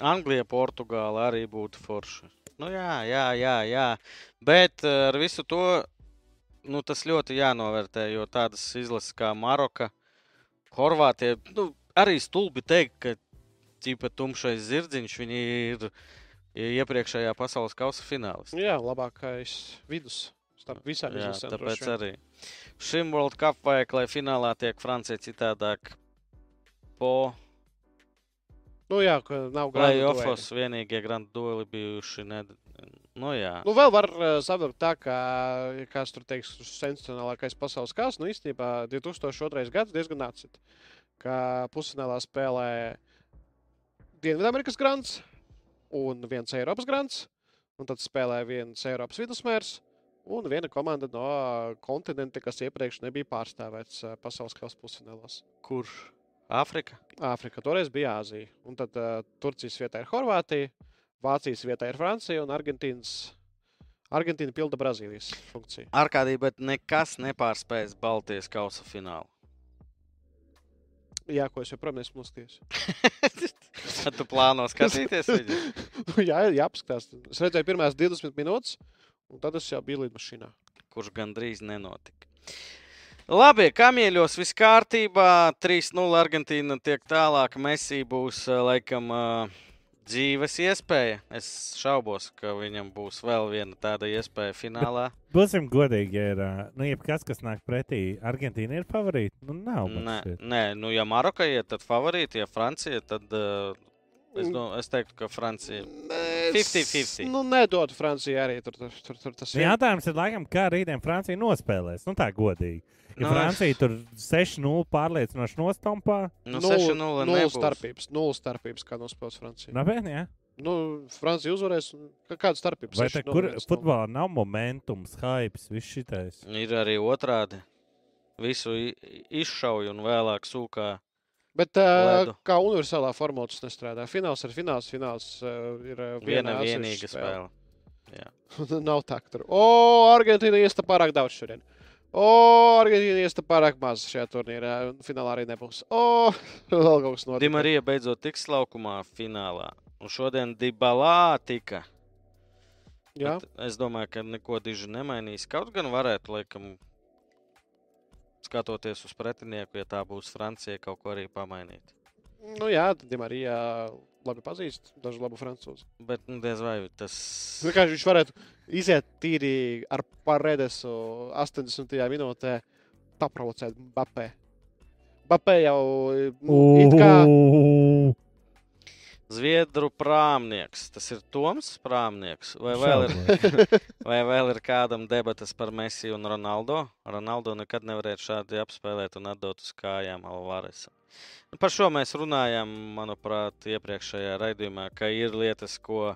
Anglija, Portugāla arī būtu forši. Nu, jā, jā, jā, jā. Bet ar visu to nu, tas ļoti jānovērtē, jo tādas izlases kā Maroka, Horvātija, nu, arī stulbi teikt, ka tīpa tumšais zirdziņš viņi ir iepriekšējā pasaules kausa finālis. Jā, labākais vidus starp visām izlasēm. tāpēc droši arī šim World Cup vajag, lai finālā tiek Francija citādāk po Nu, jā, ka nav grāmatā. playoffs. Vienīgie grand dueli bijuši. Ne... Nu, jā. Nu, vēl var uh, savilkt tā, ka, kāds tur teiks, sensacionālākais pasaules kāds, nu, īstenībā 2002. gads diezgan atcīt, ka pusfinālā spēlē Dienvidamerikas grants un viens Eiropas grants, un tad spēlē viens Eiropas vidusmērs un viena komanda no kontinenta, kas iepriekš nebija pārstāvēts uh, pasaules kausa pusfinālās. Kurš? Āfrika? Āfrika toreiz bija Āzija, un tad uh, Turcijas vietā ir Horvātija, Vācijas vietā ir Francija un Argentīnas. Argentīna pilda Brazīlijas funkciju. Arkādī, bet nekas nepārspējas Baltijas kausa finālu. Jā, ko es joprojām esmu noskatījies. Tad tu plāno skatīties viņu. jā, jā, apskatās. Es redzēju, pirmās 20 minūtes, un tad es jau biju lidmašīnā. kurš gandrīz nenotika. Labi, kamieļos viss kārtībā. 3-0 Argentīna tiek tālāk. Messi būs eh, laikam eh, dzīves iespēja. Es šaubos, ka viņam būs vēl viena tāda iespēja finālā. Būsim godīgi, ja ir. Nu, jebkas, kas nāk pretī, Argentīna ir favorīta. Nu, nav. Nē, nē, nu, ja Maroka iet, tad favorīti, ja Francija, tad uh, es, do, es teiktu, ka Francija. Nē, 50-50. Nu, nedod Francijai arī tur, tur, tur, tur tas Nu, Jautājums ir, laikam, kā rītdien Francija nospēlēs. Nu, tā godīgi. Ja Nu, nu, Francija tur 6-0 pārliecinoši nostompā, Nu, Nulle- 6-0 nulle nebūs. starpības. Nulle starpības, kā nospēlēs Francija. nopietni, jā. Nu, Francija uzvarēs. un kā- Kāda starpība? Vai te, 6:0, kur 1:0. futbolā nav momentums, hypes, viss šitais? Ir arī otrādi. Visu i- izšauj un vēlāk sūkā. Bet uh, Ledu. kā universālā formā tas nestrādā. Fināls ir fināls, fināls uh, ir uh, Viena atsevišķa vienīga spēle. Nav tā, ka tur. O, Argentīna iesta pārāk daudz šodien. O, Argentīna iesta pārāk maz šajā turnīrā. Finālā arī nebūs. O, vēl kaut kas notiek. Dimarija beidzot tiks laukumā finālā. Un šodien Dibalā tika. Jā, Bet Es domāju, ka neko diži nemainīs. Kaut gan varētu, laikam, skatoties uz pretinieku, ja tā būs Francija, kaut ko arī pamainīt. Nu, jā, tad Marija labi pazīst dažu labu francūzu. Bet nu, diez vai tas. Vienkārši viņš varētu iziet tīri ar paredesu 80. minūtē, paprovocēt Bapē. Bapē jau nu, it kā. Zviedru prāmnieks. Tas ir Toms prāmnieks. Vai vēl ir, vai vēl ir kādam debatas par Messi un Ronaldo? Ronaldo nekad nevarētu šādi apspēlēt un atdot uz kājām Alvaresam. Nu, par šo mēs runājām, manuprāt, iepriekšējā raidījumā, ka ir lietas, ko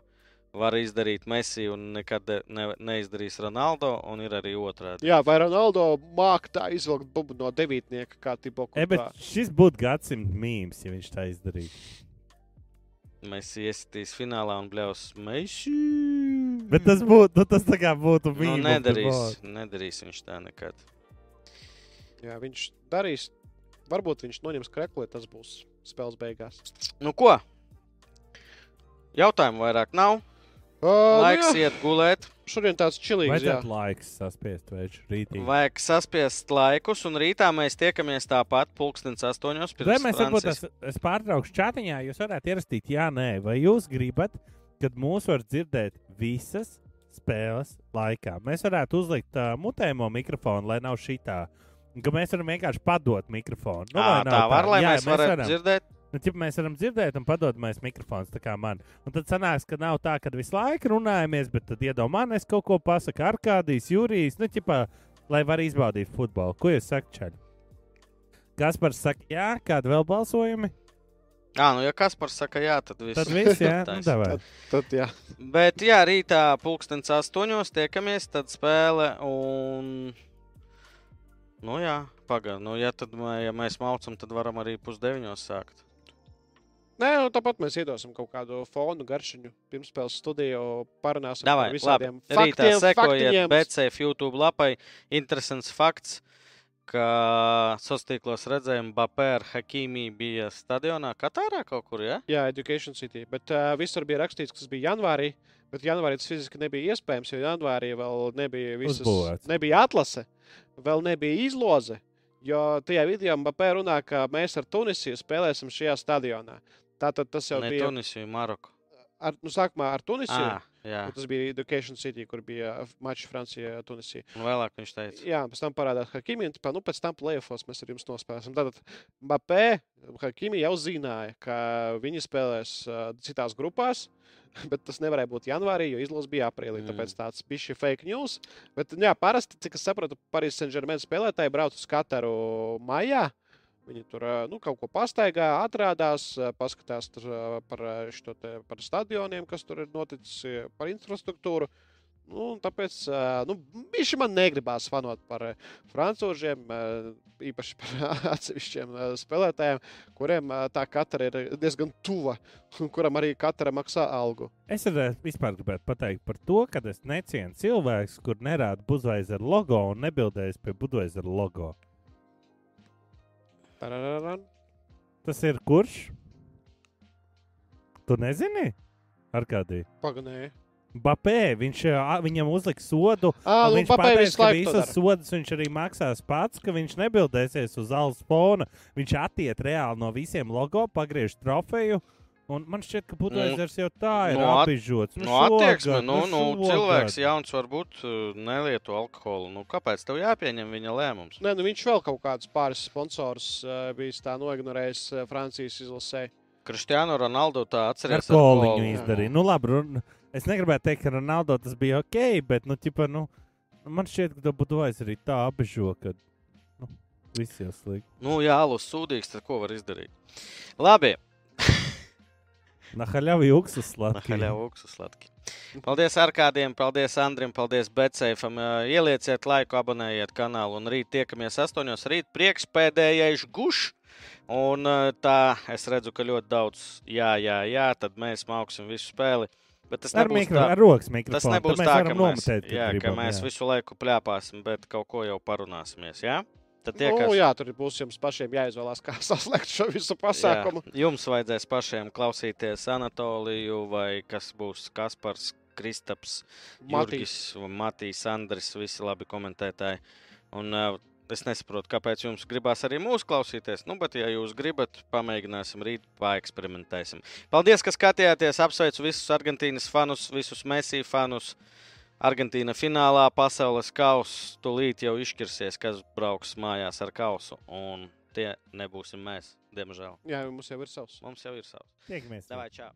var izdarīt Messi un nekad ne, neizdarīs Ronaldo, un ir arī otrādi. Jā, vai Ronaldo māca tā izvilkt bubu no devītnieka, kā Tibo E, bet šis būtu gadsimta mīmīms, ja viņš tā izdarītu. Messi iesitīs finālā un bļaus Messi. Bet tas būtu, nu, tas tā kā būtu Nu, mīmīms. nedarīs, nedarīs viņš tā nekad. Jā, viņš darīs. Varbūt viņš noņems krekli, tas būs spēles beigās. Nu ko? Jautājumu vairāk nav. Uh, Laiks jā, iet gulēt. šodien tāds čilīgs. Jā. Vajadzētu laiks saspiest veids rītī. Vajag saspiest laikus, un rītā mēs tiekamies tāpat, pulkstenis astoņos. Vai mēs varbūt es, es pārtraukšu čatiņā, jūs varētu ierakstīt, jā, nē, vai jūs gribat, kad mūs var dzirdēt visas spēles laikā. Mēs varētu uzlikt uh, mutēmo mikrofonu, lai nav šī tā. Ka mēs varam vienkārši padot mikrofonu. Nu, nav tā var, lai Jā, mēs varētu varam. dzirdēt. Nu, ķip, mēs varam dzirdēt, un padot mēs mikrofons tā kā man. Un tad sanāks, ka nav tā, ka visu laiku runājamies, bet tad iedomājamies, es kaut ko pasaku Arkādijas, Jurijs, nu, ķipā, lai var izbaudīt futbolu. Ko jūs sakat, Čaļ? Kas par saka, jā, kādi vēl balsojumi? Jā, nu, ja kas par saka, jā, tad viss. Tad viss, jā, nu, davai. Tad, jā. Bet, jā, rītā pulkstenis astoņos tiekamies, tad spēle. Un... Nu, jā, pagaidi. Nu, ja, tad, ja mēs maucam, tad varam arī pusdeviņos sākt. Nē, nu, tāpat mēs iedosim kaut kādu fonu garšiņu pirmspēles studiju, parunāsim Davai, par visādiem labi. Rītā faktiem, sekojiet faktiņiem. BCF YouTube lapai. Interesants fakts, ka sociālos redzējumā Bapē ar Hakīmī bija stadionā Katārā kaut kur, ja? Jā, Education City. Bet uh, visur bija rakstīts, ka tas bija janvārī. Bet janvārī tas fiziski nebija iespējams, jo janvārī vēl nebija visas, Uzbūvēts. nebija atlase, vēl nebija izloze. Jo tajā video Mbappé runā, ka mēs ar Tunisiju spēlēsim šajā stadionā. Tātad tas jau Ne bija Tunisiju, Maroku. ar, nu, sākumā ar Tunisiju. Ah, jā, Tas bija Education City, kur bija mačs Francijā, Tunisija. un vēlāk viņš teica. Jā, pēc tam parādās Hakimi, un nu, pēc tam plēsofos mēs ar jums nospēlēsim. Tātad Mbappé, Hakimi jau zināja, ka viņi spēlēs uh, citās grupās. Bet tas nevarēja būt janvārī, jo izlase bija aprīlī. Mm. Tāpēc tāds bija šī fake news. Bet, jā, parasti, cik es saprotu, Parīzes Saint-Germain spēlētāji brauc uz Kataru maijā. Viņi tur nu, kaut ko pastaigā, atrādās, paskatās par, te- par stadioniem, kas tur ir noticis, par infrastruktūru. Nu, tāpēc nu, viņš man negribās fanot par frančūžiem, īpaši par atsevišķiem spēlētājiem, kuriem tā katra ir diezgan tuva un kuram arī katra maksā algu. Es vispār gribētu pateikt par to, ka es necienu cilvēku, kur nerāda Budveiser logo un nebildējas pie Budveiser logo. Tarararan. Tas ir kurš? Tu nezini? Ar kādī? Paganēji. Bapē, viņš, ā, viņam uzlika sodu. Un nu, viņš pateica, ka visas sodas viņš arī maksās pats, ka viņš nebildēsies uz alus fona. Viņš attiek reāli no visiem logo, pagriež trofeju. Un man šķiet, ka Budveizers jau tā ir nu, at- apbižots. Nu, attieksme, nu, nu, šogad. cilvēks jauns varbūt uh, nelieto alkoholu. Nu, kāpēc tev jāpieņem viņa lēmums? Nē, nu viņš vēl kaut kādus pāris sponsorus uh, bija tā noignorējis uh, Francijas izlasē. Kristiānu Ronaldu tā Ar atceries. koliņu jā. izdarīja. Nu, labi, es negribētu teikt, ka Ronaldo tas bija ok, bet, nu, ķipa, nu, man šķiet, ka Budveiser arī tā apbižo, ka nu, viss jau slikti. Nu, jā, alus sūdīgs, tad ko var izdarīt? Labi, Nahaļavi uksus slatki. Nahaļā Uksu slatki. Paldies Arkādiem, paldies Andrim, paldies Betseifam. Ā, Ielieciet laiku, abonējiet kanālu un rīt tiekamies astoņos. Rīt priekšpēdējais gušs. Un tā es redzu, ka ļoti daudz jā, jā, jā, tad mēs mauksim visu spēli. Bet tas Ar, nebūs mikro, tā. ar rokas mikrofonu. Tas nebūs tā, ka mēs, nometēt, kad jā, ka gribam, mēs jā. visu laiku plēpāsim, bet kaut ko jau parunāsimies. Jā? Tad Nu, tiekas. jā, tur būs jums pašiem jāizvēlās, kā saslēgt šo visu pasākumu. Jā, jums vajadzēs pašiem klausīties Anatoliju, vai kas būs Kaspars, Kristaps, Matīs. Matīs, Andris, visi labi komentētāji. Un uh, Es nesaprotu, kāpēc jums gribās arī mūsu klausīties. Nu, bet, ja jūs gribat, pamēģināsim rīt, paeksperimentēsim. Paldies, ka skatījāties. Apsveicu visus Argentīnas fanus, visus Messi fanus. Argentīna finālā pasaules kausa tūlīt jau izšķirsies, kas brauks mājās ar kausu. Un tie nebūsim mēs, diemžēl. Jā, mums jau ir savs. Mums jau ir savs. Tiekamies! Davai, čau!